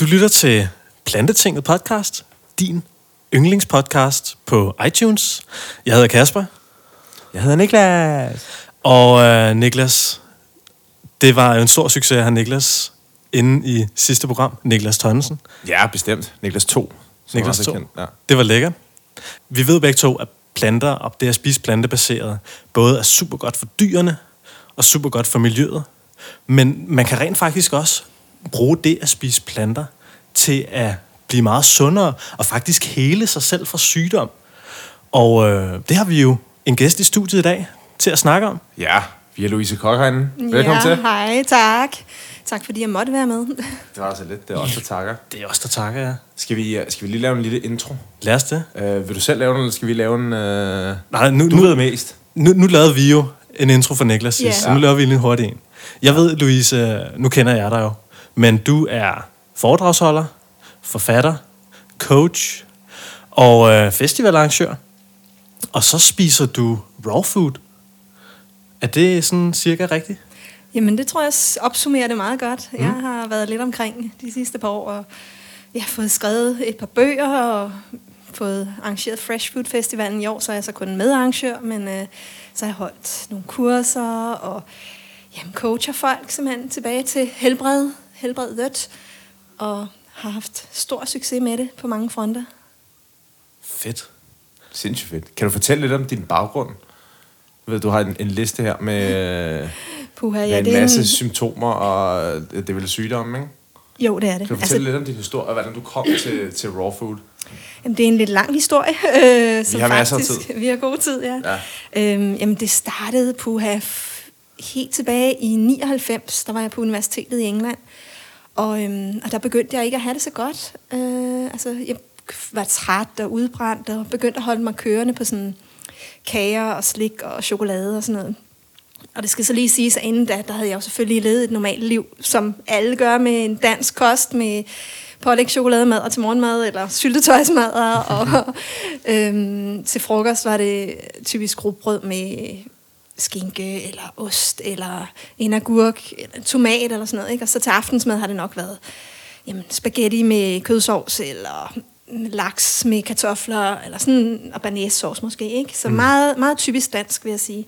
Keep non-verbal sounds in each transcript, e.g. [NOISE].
Du lytter til Plantetinget podcast, din yndlingspodcast på iTunes. Jeg hedder Kasper. Jeg hedder Niklas. Og øh, Niklas, det var jo en stor succes at have Niklas inde i sidste program. Niklas Tønnesen. Ja, bestemt. Niklas 2. Niklas 2. Ja. Det var lækkert. Vi ved begge to, at planter og det at spise plantebaseret både er super godt for dyrene og super godt for miljøet. Men man kan rent faktisk også bruge det at spise planter til at blive meget sundere og faktisk hele sig selv fra sygdom. Og øh, det har vi jo en gæst i studiet i dag til at snakke om. Ja, vi er Louise Koch herinde. Velkommen ja, til. hej, tak. Tak fordi jeg måtte være med. Det var altså lidt. Det er også der takker. [LAUGHS] Det er også der takker, ja. Skal vi, øh, skal vi lige lave en lille intro? Lad os det. Uh, vil du selv lave den, eller skal vi lave en... Uh... Nej, nu, du nu, ved mest. Nu, nu lavede vi jo en intro for Niklas sidst, Ja. så nu laver vi en lidt hurtig en. Jeg ved, Louise, nu kender jeg dig jo, men du er foredragsholder, forfatter, coach og øh, festivalarrangør. Og så spiser du raw food. Er det sådan cirka rigtigt? Jamen, det tror jeg opsummerer det meget godt. Mm. Jeg har været lidt omkring de sidste par år, og jeg har fået skrevet et par bøger, og fået arrangeret Fresh Food Festivalen i år, så er jeg så kun medarrangør, men øh, så har jeg holdt nogle kurser, og jamen, coacher folk simpelthen tilbage til helbred, helbredet, og har haft stor succes med det på mange fronter. Fedt. Sindssygt fedt. Kan du fortælle lidt om din baggrund? Ved, du har en, en liste her med, [LAUGHS] Puha, med ja, en det masse en, symptomer, og det er vel sygdomme, ikke? jo, det er det. Kan du fortælle lidt om din historie, og hvordan du kom til, til raw food? Jamen, det er en lidt lang historie. [LAUGHS] Øh, som har masser af faktisk, tid. [LAUGHS] Vi har god tid, ja. Ja. Øhm, jamen, det startede på have helt tilbage i 99. Der var jeg på universitetet i England. Og, øhm, og der begyndte jeg ikke at have det så godt. Øh, altså, jeg var træt og udbrændt og begyndte at holde mig kørende på sådan kager og slik og chokolade og sådan noget. Og det skal så lige siges, at inden da, der havde jeg jo selvfølgelig levet et normalt liv, som alle gør med en dansk kost, med pålæg chokolademad til morgenmad, eller syltetøjsmad, [LAUGHS] og øhm, til frokost var det typisk grobrød med skinke, eller ost, eller en agurk, eller tomat, eller sådan noget. Ikke? Og så til aftensmad har det nok været jamen, spaghetti med kødsovs, eller laks med kartofler, eller sådan, og banæssauce måske, ikke? Så meget, meget typisk dansk, vil jeg sige.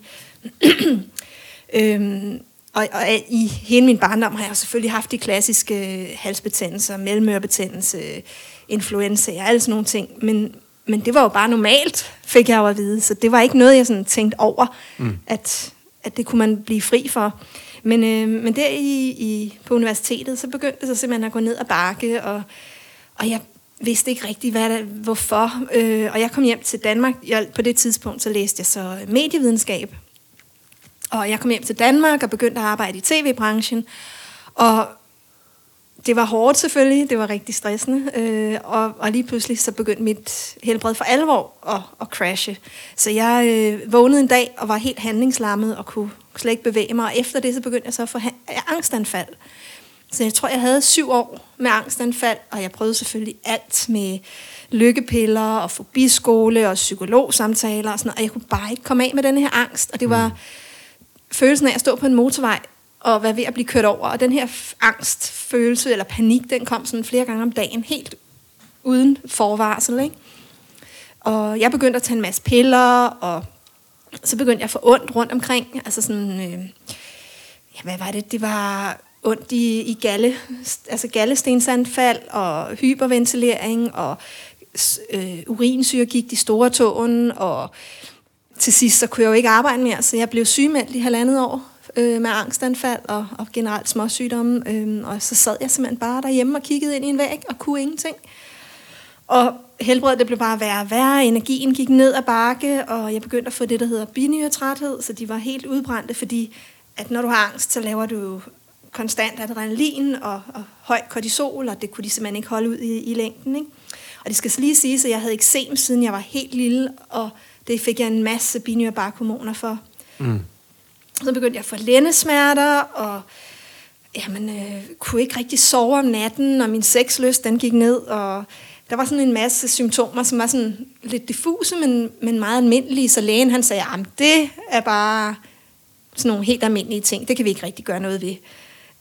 [CLEARS THROAT] øhm, og, og i hele min barndom har jeg selvfølgelig haft de klassiske halsbetændelser, mellemørebetændelse, influenza og alle sådan nogle ting. Men, men det var jo bare normalt, fik jeg jo at vide. Så det var ikke noget, jeg sådan tænkte over, mm. at, at det kunne man blive fri for. Men, øh, men der i, i, på universitetet, så begyndte det så simpelthen at gå ned ad bakke, og, og jeg vidste ikke rigtig, hvad der, hvorfor. Øh, og jeg kom hjem til Danmark. Jeg, på det tidspunkt, så læste jeg så medievidenskab. Og jeg kom hjem til Danmark og begyndte at arbejde i tv-branchen. Og det var hårdt selvfølgelig, det var rigtig stressende. Øh, og, og lige pludselig så begyndte mit helbred for alvor at, at crashe. Så jeg øh, vågnede en dag og var helt handlingslammet og kunne slet ikke bevæge mig. Og efter det så begyndte jeg så at få angstanfald. Så jeg tror, jeg havde syv år med angstanfald, og jeg prøvede selvfølgelig alt med lykkepiller og fobiskole og psykologsamtaler og sådan noget, og jeg kunne bare ikke komme af med den her angst. Og det var følelsen af at stå på en motorvej og være ved at blive kørt over. Og den her f- angstfølelse eller panik, den kom sådan flere gange om dagen, helt uden forvarsel. Ikke? Og jeg begyndte at tage en masse piller, og så begyndte jeg at få ondt rundt omkring. Altså sådan, øh, ja, hvad var det? Det var ondt i, i galle, altså gallestensanfald og hyperventilering og øh, urinsyregigt i store tåen og til sidst så kunne jeg jo ikke arbejde mere, så jeg blev sygemeldt i halvandet år øh, med angstanfald og, og generelt småsygdomme. Øh, og så sad jeg simpelthen bare derhjemme og kiggede ind i en væg og kunne ingenting. Og helbredet det blev bare værre og værre, energien gik ned ad bakke, og jeg begyndte at få det, der hedder binyretræthed, så de var helt udbrændte, fordi at når du har angst, så laver du konstant adrenalin og, og høj kortisol, og det kunne de simpelthen ikke holde ud i, i længden. Ikke? Og det skal lige sige, at jeg havde eksem, siden jeg var helt lille, og det fik jeg en masse binyrebarkhormoner for. Mm. Så begyndte jeg at få lændesmerter, og jamen, øh, kunne ikke rigtig sove om natten, og min sexlyst den gik ned, og der var sådan en masse symptomer, som var sådan lidt diffuse, men, men meget almindelige. Så lægen han sagde, at det er bare sådan nogle helt almindelige ting. Det kan vi ikke rigtig gøre noget ved.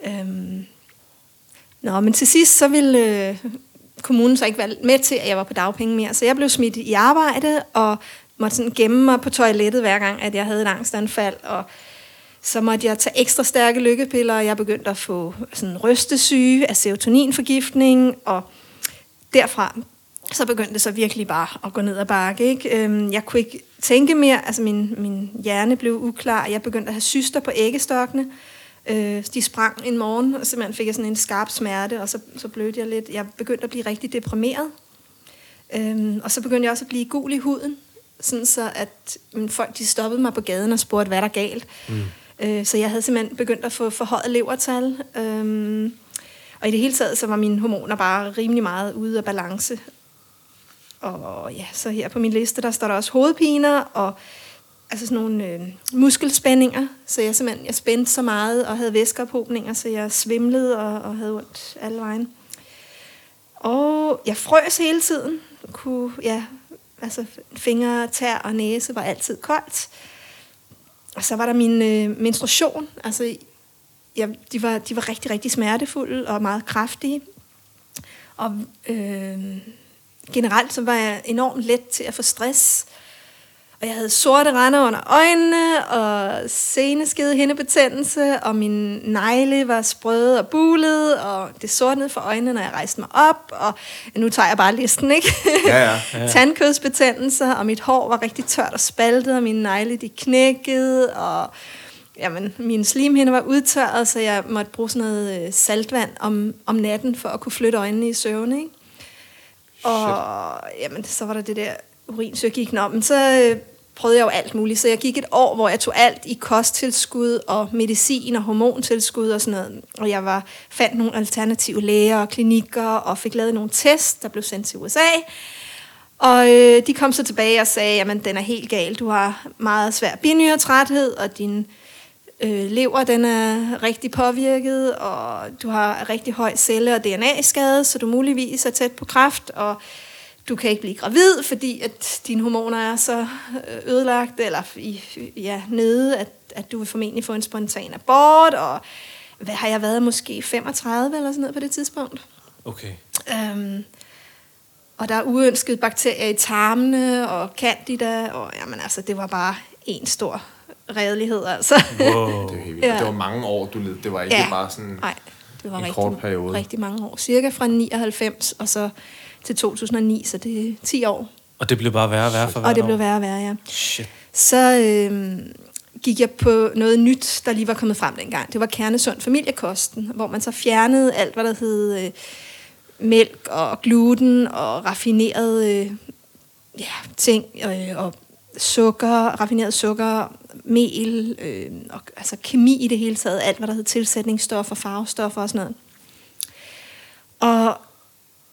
Øhm, Nå, men til sidst så ville øh, kommunen så ikke være med til, at jeg var på dagpenge mere. Så jeg blev smidt i arbejde og måtte sådan gemme mig på toilettet hver gang, at jeg havde et angstanfald. Og så måtte jeg tage ekstra stærke lykkepiller, og jeg begyndte at få sådan rystesyge af serotoninforgiftning, og derfra så begyndte det så virkelig bare at gå ned ad bakke. Ikke? Øhm, jeg kunne ikke tænke mere, altså min, min hjerne blev uklar, jeg begyndte at have syster på æggestokkene. Øh, de sprang en morgen, og simpelthen fik jeg sådan en skarp smerte, og så, så blødte jeg lidt. Jeg begyndte at blive rigtig deprimeret. Øhm, og så begyndte jeg også at blive gul i huden, sådan så at folk de stoppede mig på gaden og spurgte, hvad der er galt. Mm. Øh, så jeg havde simpelthen begyndt at få forhøjet levertal. Øhm, og i det hele taget, så var mine hormoner bare rimelig meget ude af balance. Og ja, så her på min liste, der står der også hovedpiner og altså sådan nogle øh, muskelspændinger. Så jeg simpelthen jeg spændte så meget og havde væskeophobninger, så jeg svimlede og, og havde ondt alle vejen. Og jeg frøs hele tiden. Kunne, ja, altså fingre, tær og næse var altid koldt. Og så var der min øh, menstruation. Altså, ja, de, var, de var rigtig, rigtig smertefulde og meget kraftige. Og øh, generelt så var jeg enormt let til at få stress. Og jeg havde sorte render under øjnene, og seneskede hindebetændelse, og min negle var sprøde og bulet, og det sortnede for øjnene, når jeg rejste mig op, og nu tager jeg bare listen, ikke? Ja, ja. Ja. [LAUGHS] Tandkødsbetændelser, og mit hår var rigtig tørt og spaltet, og mine negle de knækkede, og jamen, min slimhinde var udtørret, så jeg måtte bruge sådan noget øh, saltvand om, om natten, for at kunne flytte øjnene i søvn, ikke? Og jamen, så var der det der urinsøg gik. Nå, men så øh, prøvede jeg jo alt muligt. Så jeg gik et år, hvor jeg tog alt i kosttilskud og medicin og hormontilskud og sådan noget. Og jeg var, fandt nogle alternative læger og klinikker og fik lavet nogle tests, der blev sendt til USA. Og øh, de kom så tilbage og sagde, at den er helt gal. Du har meget svær binyretræthed, og din øh, lever den er rigtig påvirket, og du har rigtig høj celle- og DNA-skade, så du muligvis er tæt på kræft, og du kan ikke blive gravid, fordi at dine hormoner er så øh, ødelagt, eller i, ja, nede, at, at du vil formentlig få en spontan abort, og hvad har jeg været, måske 35 eller sådan noget på det tidspunkt. Okay. Øhm, og der er uønskede bakterier i tarmene, og candida, og jamen altså, det var bare en stor redelighed, altså. Wow. [LAUGHS] Det var helt. Ja. Det var mange år, du led. Det var ikke bare sådan... Nej, det var en rigtig, kort periode. rigtig mange år. Cirka fra 99 og så til 2009, så det er 10 år. Og det blev bare værre og værre for Og hvert det år. blev værre og værre, ja. Shit. Så øh, gik jeg på noget nyt, der lige var kommet frem dengang. Det var kernesund familiekosten, hvor man så fjernede alt, hvad der hed øh, mælk og gluten og raffineret øh, ja, ting øh, og sukker, raffineret sukker, mel, øh, og, altså kemi i det hele taget, alt hvad der hed tilsætningsstoffer, farvestoffer og sådan noget. Og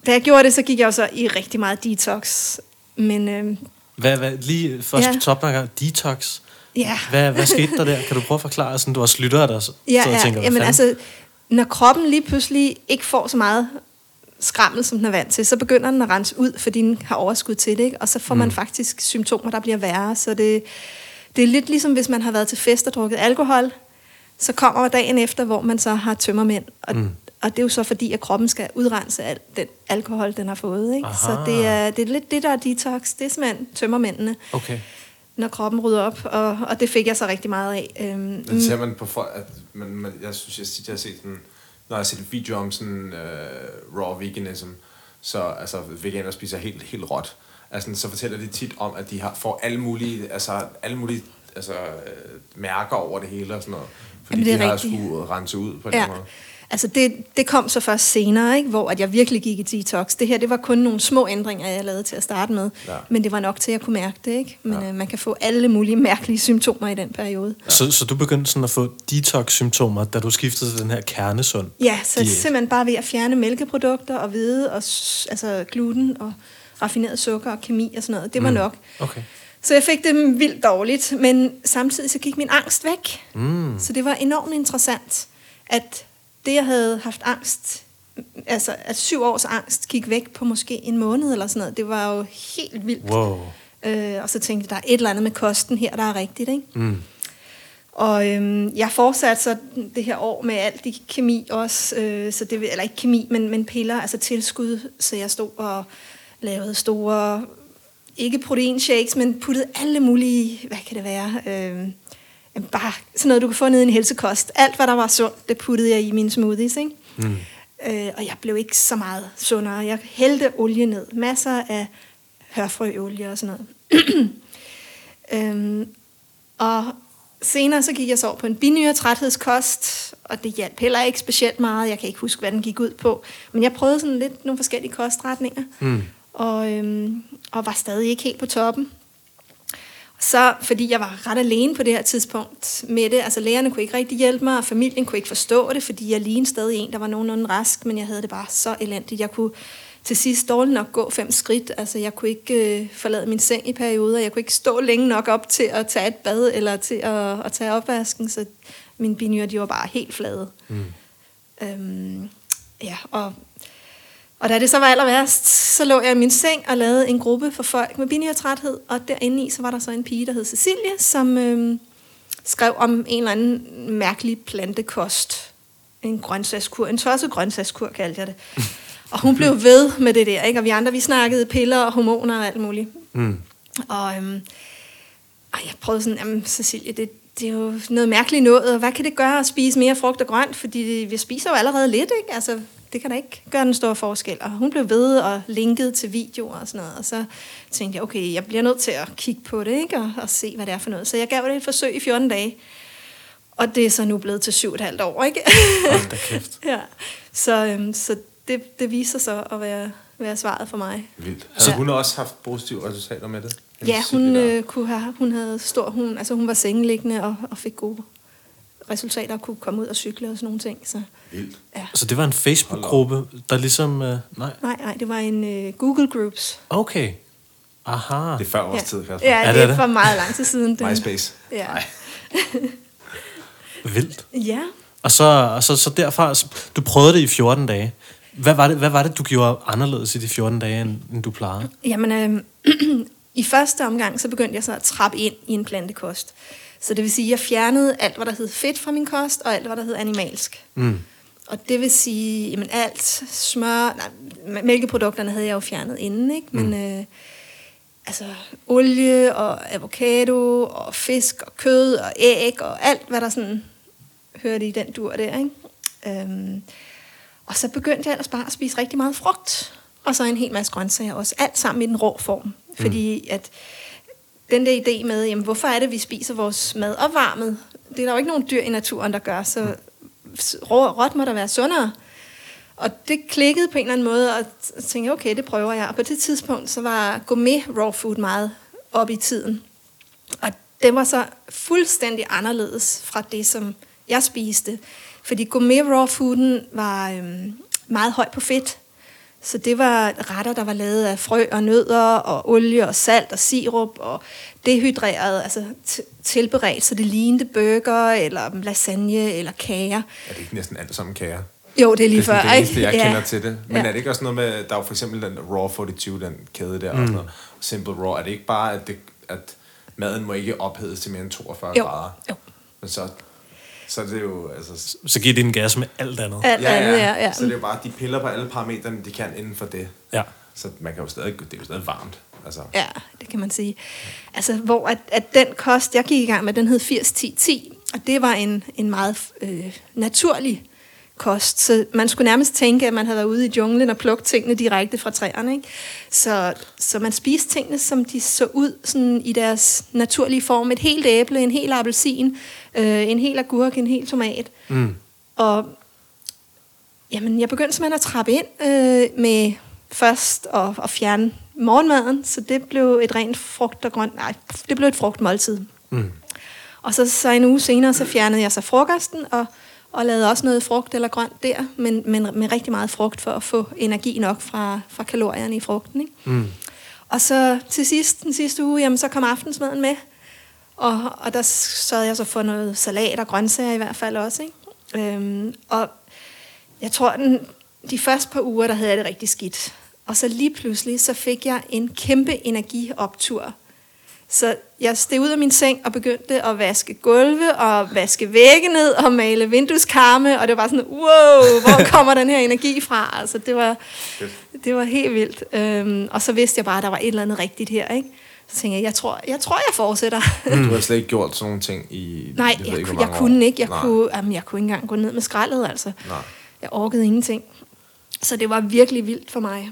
da jeg gjorde det, så gik jeg jo så i rigtig meget detox. Men øh, Hvad, hvad, lige først Ja. ja. toppen detox. ja, Hvad, hvad skete der der? Kan du prøve at forklare, sådan du har lyttet der, så Ja, så ja. tænker, hvad Jamen, altså, når kroppen lige pludselig ikke får så meget skrammel, som den er vant til, så begynder den at rense ud, fordi den har overskud til det, ikke? og så får man faktisk symptomer, der bliver værre. Så det, det er lidt ligesom, hvis man har været til fest og drukket alkohol, så kommer dagen efter, hvor man så har tømmermænd. Og, mm. Og det er jo så fordi, at kroppen skal udrense al den alkohol, den har fået. Ikke? Så det er, det er lidt det, der er detox. Det er simpelthen tømmermændene, Okay. når kroppen rydder op, og, og det fik jeg så rigtig meget af. Øhm, Det ser man på folk, at man, man, jeg synes, jeg, tit, jeg har set sådan, når jeg har set en video om sådan uh, raw veganism, så altså veganer spiser helt, helt råt. Altså, så fortæller de tit om, at de har, får alle mulige, altså, alle mulige altså, øh, mærker over det hele og sådan noget. Fordi Jamen, det er de har rigtigt. skulle rense ud på den Ja. måde. Altså det, det kom så først senere, ikke? hvor at jeg virkelig gik i detox. Det her, det var kun nogle små ændringer, jeg lavede til at starte med. Ja. Men det var nok til, at jeg kunne mærke det. Ikke? Men Ja. øh, man kan få alle mulige mærkelige symptomer i den periode. Ja. Så, så du begyndte sådan at få detox-symptomer, da du skiftede til den her kernesund Ja, så diæt. simpelthen bare ved at fjerne mælkeprodukter og hvede og altså gluten og raffineret sukker og kemi og sådan noget. Det var mm. nok. Okay. Så jeg fik det vildt dårligt, men samtidig så gik min angst væk. Mm. Så det var enormt interessant, at det, jeg havde haft angst, altså at syv års angst gik væk på måske en måned eller sådan noget. Det var jo helt vildt. Wow. Øh, og så tænkte jeg, der er et eller andet med kosten her, der er rigtigt. Ikke? Mm. Og øhm, jeg fortsatte så det her år med alt i kemi også, øh, så det, eller ikke kemi, men, men piller, altså tilskud, så jeg stod og lavede store, ikke proteinshakes, men puttede alle mulige, hvad kan det være, øh, bare sådan noget, du kan få ned i en helsekost. Alt, hvad der var sundt, det puttede jeg i mine smoothies, ikke? Mm. Øh, og jeg blev ikke så meget sundere. Jeg hældte olie ned. Masser af hørfrøolie og sådan noget. [CLEARS THROAT] øhm, og senere så gik jeg så over på en binyretræthedskost, og det hjalp heller ikke specielt meget. Jeg kan ikke huske, hvad den gik ud på. Men jeg prøvede sådan lidt nogle forskellige kostretninger, mm. og, øhm, og var stadig ikke helt på toppen. Så, fordi jeg var ret alene på det her tidspunkt med det, altså lærerne kunne ikke rigtig hjælpe mig, og familien kunne ikke forstå det, fordi jeg lignede stadig en, der var nogenlunde rask, men jeg havde det bare så elendigt. Jeg kunne til sidst dårligt nok gå fem skridt. Altså, jeg kunne ikke øh, forlade min seng i perioder. Jeg kunne ikke stå længe nok op til at tage et bad eller til at, at tage opvasken, så mine binyrer, de var bare helt flade. Mm. Øhm, ja, og, og da det så var aller værst, så lå jeg i min seng og lavede en gruppe for folk med binyrtræthed, og derinde i, så var der så en pige, der hed Cecilie, som øhm, skrev om en eller anden mærkelig plantekost. En grøntsagskur, en tosset grøntsagskur kaldte jeg det. [LAUGHS] Og hun blev ved med det der, ikke? Og vi andre, vi snakkede piller og hormoner og alt muligt. Mm. Og, øhm, og jeg prøvede sådan, jamen Cecilie, det, det er jo noget mærkeligt noget, og hvad kan det gøre at spise mere frugt og grønt? Fordi vi spiser jo allerede lidt, ikke? Altså, det kan da ikke gøre den store forskel. Og hun blev ved og linkede til videoer og sådan noget. Og så tænkte jeg, okay, jeg bliver nødt til at kigge på det, ikke? Og, og se, hvad det er for noget. Så jeg gav det et forsøg i 14 dage. Og det er så nu blevet til syv og et halvt år, ikke? Hold da kæft. [LAUGHS] ja. Så, øhm, så det, det viser sig at være, være svaret for mig. Vildt. Så ja. hun har også haft positive resultater med det? Ja, hun, øh, kunne have, hun havde stor, hun, altså hun var sengeliggende og, og fik gode resultater kunne komme ud og cykle og sådan nogle ting. Så, Vildt. Ja. Så det var en Facebook-gruppe, der ligesom... Øh, nej. nej, nej, det var en øh, Google Groups. Okay. Aha. Det er før vores ja. tid, Kasper. Ja, Er det, det er for meget lang tid siden. [LAUGHS] Den. MySpace. Ja. Nej. [LAUGHS] Vildt. ja. Og så, og så, så derfra, så, du prøvede det i 14 dage. Hvad var, det, hvad var det, du gjorde anderledes i de 14 dage, end, end du plejede? Jamen, øh, [CLEARS THROAT] i første omgang, så begyndte jeg så at trappe ind i en plantekost. Så det vil sige, at jeg fjernede alt, hvad der hed fedt fra min kost, og alt, hvad der hed animalsk. Mm. Og det vil sige, jamen alt smør, nej, mælkeprodukterne havde jeg jo fjernet inden, ikke? Men øh, altså olie og avocado og fisk og kød og æg og alt, hvad der sådan hørte i den dur der, ikke? Øhm, og så begyndte jeg ellers bare at spise rigtig meget frugt. Og så en hel masse grøntsager også. Alt sammen i den rå form. Fordi at den der idé med, jamen, hvorfor er det, vi spiser vores mad opvarmet? Det er der jo ikke nogen dyr i naturen, der gør. Så rå råt må der være sundere. Og det klikkede på en eller anden måde, og tænkte, okay, det prøver jeg. Og på det tidspunkt, så var gourmet raw food meget op i tiden. Og det var så fuldstændig anderledes fra det, som jeg spiste. Fordi gourmet raw fooden var øhm, meget høj på fedt. Så det var retter, der var lavet af frø og nødder og olie og salt og sirup og dehydreret, altså t- tilberedt, så det lignede burger eller lasagne eller kager. Er det ikke næsten alt sammen kager? Jo, det er lige det er før. det eneste, jeg ikke? kender til det. Men Ja. er det ikke også noget med, der er jo for eksempel den Raw 42, den kæde der, mm. og noget, Simple Raw, er det ikke bare, at, det, at maden må ikke ophedes til mere end 42 Jo, grader? jo. Men så, så er det jo, altså... Så giver det en gas med alt andet. Alt Ja, andet, ja, ja, ja. Så det er jo bare, de piller på alle parametrene, de kan inden for det. Ja. Så man kan jo stadig, det er jo stadig varmt. Altså, Ja, det kan man sige. Altså, hvor at, at den kost, jeg gik i gang med, den hed 80-10-10, og det var en, en meget øh, naturlig kost. Så man skulle nærmest tænke, at man havde været ude i junglen og plukket tingene direkte fra træerne. Ikke? Så, så man spiste tingene, som de så ud sådan i deres naturlige form. Et helt æble, en hel appelsin, øh, en hel agurk, en hel tomat. Mm. Og jamen, jeg begyndte simpelthen at trappe ind øh, med først at, at fjerne morgenmaden, så det blev et rent frugt og grønt, nej, det blev et frugtmåltid. Mm. Og så, så en uge senere, så fjernede jeg så frokosten, og, og lavede også noget frugt eller grønt der, men, men med rigtig meget frugt for at få energi nok fra, fra kalorierne i frugten. Ikke? Mm. Og så til sidst, den sidste uge, jamen, så kom aftensmaden med. Og, og der sad jeg så for noget salat og grøntsager i hvert fald også. Ikke? Øhm, og jeg tror, den, de første par uger, der havde jeg det rigtig skidt. Og så lige pludselig, så fik jeg en kæmpe energioptur. Så jeg steg ud af min seng og begyndte at vaske gulve og vaske vægge ned og male vindueskarme, og det var sådan, wow, hvor [LAUGHS] kommer den her energi fra? Altså, det var, det var helt vildt. Øhm, og så vidste jeg bare, at der var et eller andet rigtigt her, ikke? Så tænkte jeg, jeg tror, jeg, tror, jeg fortsætter. Du har slet ikke gjort sådan nogle ting i... Nej, ved jeg, ikke, jeg, jeg kunne år. ikke. Jeg Nej. kunne, jamen, jeg kunne ikke engang gå ned med skraldet, altså. Nej. Jeg orkede ingenting. Så det var virkelig vildt for mig.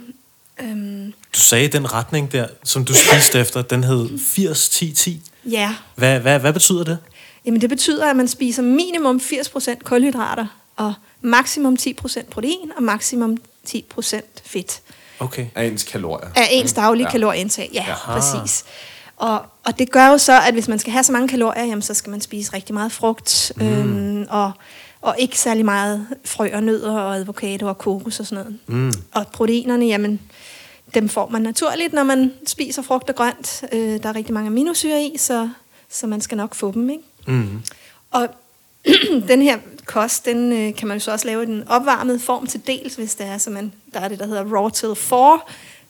Øhm, Du sagde den retning der, som du spiste efter, den hed 80-10-10. ja, Hvad, hvad, hvad betyder det? Jamen det betyder, at man spiser minimum 80% kulhydrater, og maksimum 10% protein, og maksimum 10% fedt. Okay. Af ens kalorier. Af ens daglige Ja. ja. kalorieindtag, ja, Aha. præcis. Og, og det gør jo så, at hvis man skal have så mange kalorier, jamen, så skal man spise rigtig meget frugt, mm. øhm, og, og ikke særlig meget frø og nødder og avocado og kokos og sådan noget. Mm. Og proteinerne, jamen, dem får man naturligt, når man spiser frugt og grønt. Øh, der er rigtig mange aminosyre i, så, så man skal nok få dem, ikke? Mm. Og [CLEARS THROAT] den her kost, den øh, kan man jo så også lave i den opvarmede form til dels, hvis det er, så man, der er det, der hedder raw till 4,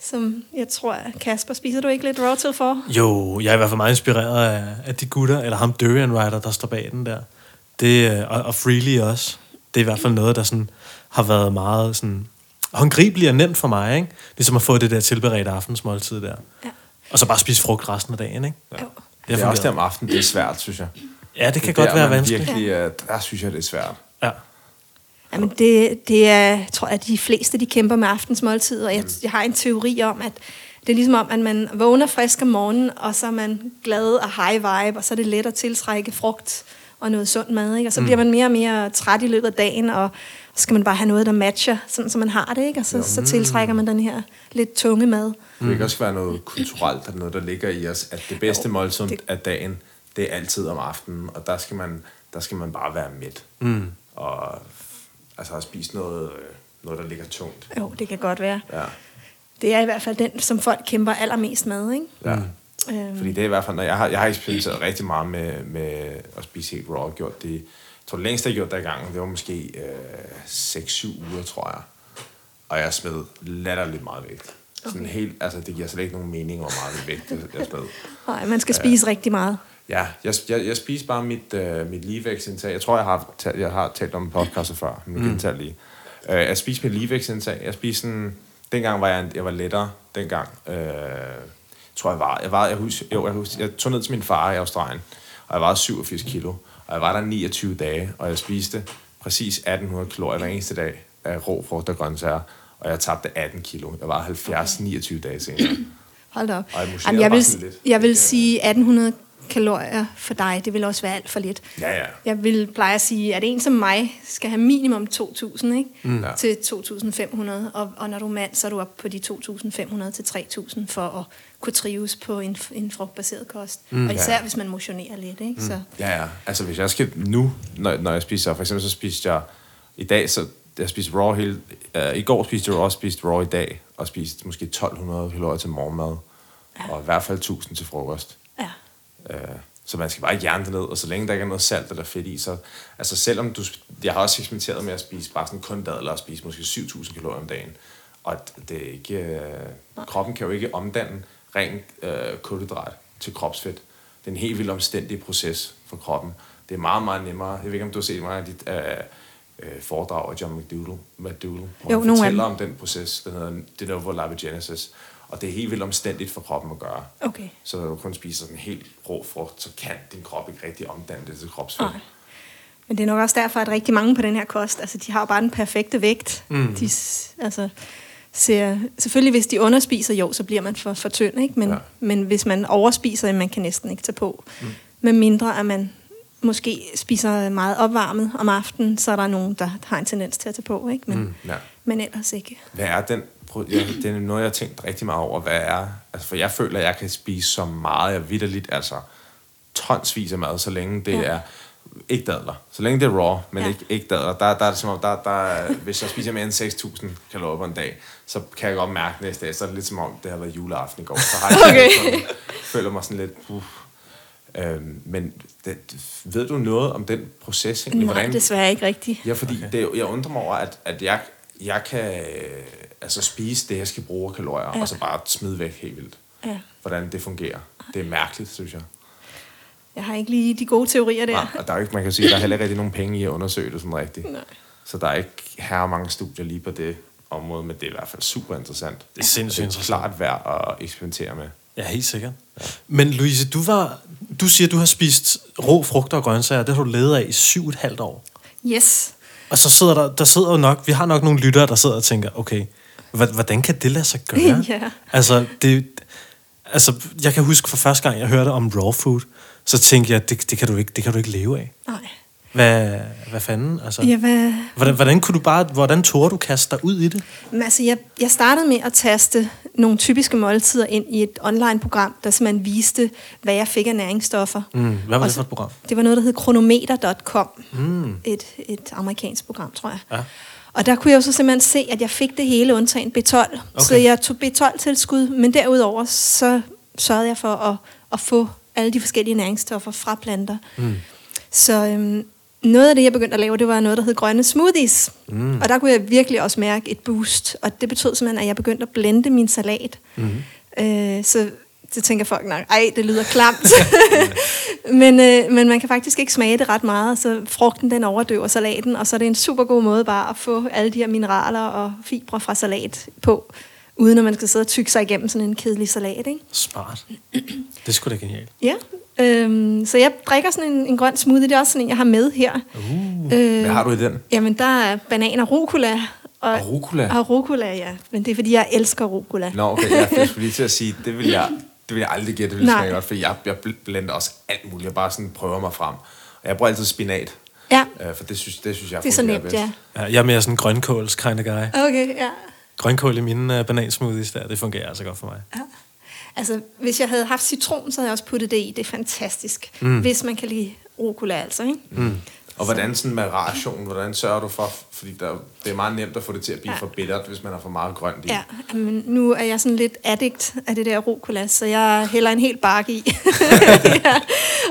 som jeg tror, Kasper, spiser du ikke lidt raw till 4? Jo, jeg er i hvert fald meget inspireret af, af de gutter, eller ham Durian Rider, der står bag den der. Det, øh, og, og Freely også. Det er i hvert fald noget, der sådan, har været meget sådan, håndgribeligt og nemt for mig, ikke? Ligesom at få det der tilberedte aftensmåltid der. Ja. Og så bare spise frugt resten af dagen, ikke? Jo. Det, Det er også fungeret. om aftenen, det er svært, synes jeg. Ja, det kan Det godt der, være vanskeligt. Virkelig, øh, der synes jeg, det er svært. Ja. Jamen det, det er, tror jeg, de fleste de kæmper med aftensmåltid, og jeg, jeg har en teori om, at det er ligesom om, at man vågner frisk om morgenen, og så er man glad og high vibe, og så er det let at tiltrække frugt og noget sund mad, ikke? og så bliver man mere og mere træt i løbet af dagen, og så skal man bare have noget, der matcher, sådan som man har det, ikke? og så, så tiltrækker man den her lidt tunge mad. Det kan også være noget kulturelt, eller noget, der ligger i os, at det bedste måltid det- af dagen, det er altid om aftenen, og der skal man, der skal man bare være mæt. Mm. Og altså at spise noget, øh, noget, der ligger tungt. Jo, det kan godt være. Ja. Det er i hvert fald den, som folk kæmper allermest med, ikke? ja. Øhm, Fordi det er i hvert fald, når jeg har, jeg har eksperimenteret rigtig meget med, med at spise helt raw, gjort det, jeg tror det længste, jeg gjort der i gang, det var måske øh, 6-7 uger, tror jeg. Og jeg smed latterligt meget vægt. Sådan Okay. helt, altså det giver slet ikke nogen mening, hvor meget vægt jeg, jeg smed. [LAUGHS] nej, man skal spise rigtig meget. Ja, jeg, jeg, jeg spiser bare mit, øh, mit ligevægtsindtag. Jeg tror, jeg har, talt, jeg har talt om podcastet før, men jeg gentager lige. Øh, jeg spiser mit ligevægtsindtag. Jeg spiser sådan... Dengang var jeg, jeg var lettere. Dengang øh, tror jeg var... Jeg, var jeg, husker, jo, jeg, husker, jeg tog ned til min far i Australien, og jeg var 87 kilo. Og jeg var der 29 dage, og jeg spiste præcis 1800 kalorier hver eneste dag af rå frugt og grøntsager. Og jeg tabte 18 kilo. Jeg var 70-29 dage senere. Hold da op. Og jeg Jamen, jeg vil, jeg vil sige 1800 kalorier for dig, det vil også være alt for lidt. Ja, ja. Jeg vil pleje at sige, at en som mig skal have minimum 2.000 ikke? Mm. Ja. til 2.500, og, og når du er mand, så er du op på de 2.500 til 3.000 for at kunne trives på en, en frugtbaseret kost. Mm, og især ja. hvis man motionerer lidt. Ikke? Så, Ja, ja. Altså, hvis jeg skal nu, når, når jeg spiser, for eksempel så spiste jeg i dag, så jeg spiste raw hele, uh, i går spiste jeg raw, spiste raw i dag, og spiste måske 1200 kalorier til morgenmad, ja. og i hvert fald 1000 til frokost. Uh, så man skal bare hjerne det ned, og så længe der ikke er noget salt eller fedt i, så altså selvom du, jeg har også eksperimenteret med at spise bare sådan kun dadler og spise måske 7000 kalorier om dagen, og det er ikke, uh, kroppen kan jo ikke omdanne ren uh, kulhydrat til kropsfedt. Det er en helt vildt omstændig proces for kroppen. Det er meget, meget nemmere. Jeg ved ikke, om du har set mange af dit uh, uh, foredrag af John McDougall, McDougall hvor Jo, han fortæller om den proces, den hedder de novo lipogenesis, og det er helt vildt omstændigt for kroppen at gøre. Okay. Så når du kun spiser sådan en helt rå frugt, så kan din krop ikke rigtig omdanne det til kropsfedt. Nej. Men det er nok også derfor, at rigtig mange på den her kost, altså de har jo bare den perfekte vægt. Mm. De, altså, ser, selvfølgelig hvis de underspiser, jo, så bliver man for, for tynd, ikke? Men, Ja. men hvis man overspiser, man kan næsten ikke tage på. Mm. Med mindre at man måske spiser meget opvarmet om aftenen, så er der nogen, der har en tendens til at tage på, ikke? Men, mm. Ja. men ellers ikke. Hvad er den... Ja, det er noget, jeg har tænkt rigtig meget over. Hvad er... Altså, for jeg føler, at jeg kan spise så meget, jeg vidderligt, altså tonsvis af mad, så længe det Ja. er ikke dadler. Så længe det er raw, men Ja. ikke, ikke dadler. Der, der er det som om, der, der, er- hvis jeg spiser mere end 6.000 kalorier på en dag, så kan jeg godt mærke næste dag, så er det lidt som om, det har været juleaften i går. Så har jeg [LAUGHS] Okay. sådan, føler mig sådan lidt... Uh, øhm, men det, ved du noget om den proces? egentlig? Nej, desværre ikke rigtigt. Ja, fordi okay. det, jeg undrer mig over, at, at jeg, jeg kan altså spise det, jeg skal bruge af kalorier, ja. Og så bare smide væk helt vildt. Ja. Hvordan det fungerer. det er mærkeligt, synes jeg. Jeg har ikke lige de gode teorier der. Nej, og der er ikke, man kan sige, der er heller ikke rigtig nogen penge i at undersøge det sådan rigtigt. Nej. Så der er ikke her mange studier lige på det område, men det er i hvert fald super interessant. Det er sindssygt det er interessant. klart værd at eksperimentere med. Ja, helt sikkert. Ja. Men Louise, du, var, du siger, du har spist rå frugter og grøntsager. Det har du levet af i syv og et halvt år. Yes. Og så sidder der, der sidder jo nok, vi har nok nogle lyttere, der sidder og tænker, okay, hvordan kan det lade sig gøre? [LAUGHS] Ja. Altså, det, altså, jeg kan huske for første gang, jeg hørte om raw food, så tænkte jeg, det, det, kan, du ikke, det kan du ikke leve af. Nej. Hvad, hvad fanden? Altså, Ja, hvad, hvordan, hvordan kunne du bare, hvordan tog du kaste dig ud i det? Men altså, jeg, jeg startede med at taste nogle typiske måltider ind i et online-program, der simpelthen viste, hvad jeg fik af næringsstoffer. Mm, hvad var Og det for et program? Det var noget, der hed kronometer.com. Mm. Et, et amerikansk program, tror jeg. Ja. Og der kunne jeg jo så simpelthen se, at jeg fik det hele undtagen B12. Okay. Så jeg tog B12-tilskud, men derudover så sørgede jeg for at, at få alle de forskellige næringsstoffer fra planter. Mm. Så øhm, noget af det, jeg begyndte at lave, det var noget, der hed grønne smoothies. Mm. Og der kunne jeg virkelig også mærke et boost. Og det betød simpelthen, at jeg begyndte at blende min salat. Mm. Øh, så det tænker folk nok, ej, det lyder klamt. [LAUGHS] men, øh, men man kan faktisk ikke smage det ret meget, så frugten den overdøver salaten, og så er det en super god måde bare at få alle de her mineraler og fibre fra salat på, uden at man skal sidde og tykke sig igennem sådan en kedelig salat, ikke? Smart. Det er sgu da genialt. Ja, øhm, så jeg drikker sådan en, en grøn smoothie, det er også sådan en, jeg har med her. Uh. Øh, Hvad har du i den? Jamen, der er banan og rucola. Og, Og rucola? Og rucola, ja. Men det er, fordi jeg elsker rucola. Nå, okay, jeg jeg skulle lige til at sige, det vil jeg, det vil jeg aldrig gætte, det vil Nej. smage godt, for jeg, jeg blender også alt muligt. Jeg bare sådan prøver mig frem. Og jeg bruger altid spinat, Ja, øh, for det synes, det synes jeg det er så nemt, bedst. ja. Ja, jeg er mere sådan en grønkåls kind of guy. Okay, ja. Grønkål i mine uh, banansmoothies der, det fungerer altså godt for mig. ja. Altså, hvis jeg havde haft citron, så havde jeg også puttet det i. Det er fantastisk. Mm. Hvis man kan lide rucola, altså, ikke? Mm. Og hvordan sådan med ration, hvordan sørger du for, fordi der, det er meget nemt at få det til at blive Ja. for bittert, hvis man har for meget grønt i. Ja, men nu er jeg sådan lidt addict af det der rucola, så jeg hælder en hel bakke i. [LAUGHS] ja.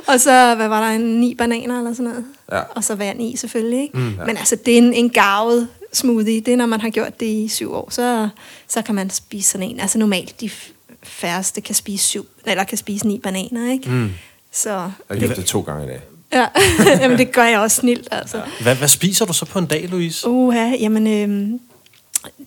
Og så, hvad var der, en ni bananer eller sådan noget? Ja. Og så vand i selvfølgelig, ikke? Mm, ja. Men altså, det er en, en gavet smoothie. Det er, når man har gjort det i syv år, så, så kan man spise sådan en. Altså normalt, de færreste kan spise syv, eller kan spise ni bananer, ikke? Mm. Så, Jeg har gjort det to gange i dag. Ja. [LAUGHS] jamen, det gør jeg også snilt, altså. Ja. Hvad, hvad spiser du så på en dag, Louise? Uha, jamen, øhm,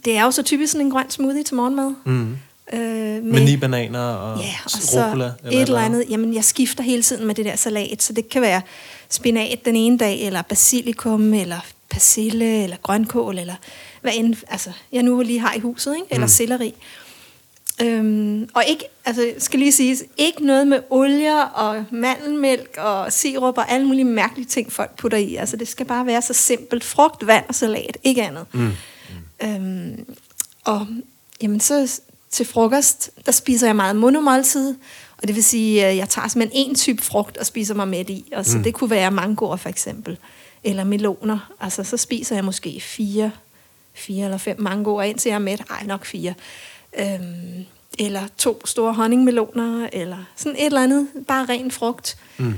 det er jo så typisk sådan en grøn smoothie til morgenmad. Mm. Øh, Med ni bananer og, Ja, og rucola? et eller andet. Jamen, jeg skifter hele tiden med det der salat, så det kan være spinat den ene dag, eller basilikum, eller persille, eller grønkål, eller hvad end, altså, jeg nu lige har i huset, ikke? eller mm. selleri. Øhm, og ikke, altså skal lige sige, ikke noget med olier og mandelmælk og sirup og alle mulige mærkelige ting, folk putter i. Altså det skal bare være så simpelt. Frugt, vand og salat, ikke andet. Mm. Øhm, og jamen så til frokost, der spiser jeg meget monomåltid, og det vil sige, at jeg tager simpelthen en type frugt og spiser mig med i. Og så mm. det kunne være mangoer for eksempel, eller meloner. Altså så spiser jeg måske fire, fire eller fem mangoer, indtil jeg er mæt. Ej, nok fire. Øhm, eller to store honningmeloner, eller sådan et eller andet, bare ren frugt. Mm.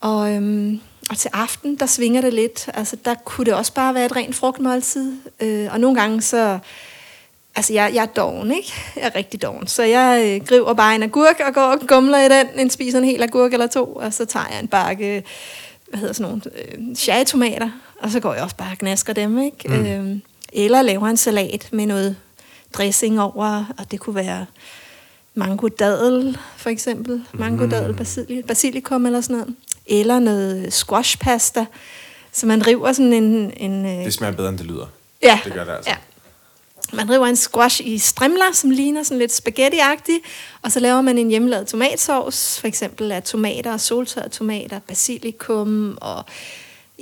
Og, øhm, og til aften, der svinger det lidt. Altså, der kunne det også bare være et rent frugtmåltid. Øh, og nogle gange så... Altså, jeg, jeg er doven, ikke? Jeg er rigtig doven. Så jeg øh, griber bare en agurk og går og gumler i den. En spiser en hel agurk eller to. Og så tager jeg en bakke, hvad hedder sådan nogle, øh, cherrytomater. Og så går jeg også bare og gnasker dem, ikke? Mm. Øh, eller laver en salat med noget dressing over. Og det kunne være mango dadel, for eksempel. Mango dadel, basili- basilikum eller sådan noget. Eller noget squash pasta. Så man river sådan en... en øh, Det smager bedre, end det lyder. Ja. Det gør det altså. Ja. Man river en squash i strimler, som ligner sådan lidt spaghetti-agtig, og så laver man en hjemmelavet tomatsauce, for eksempel af tomater, soltørrede tomater, basilikum og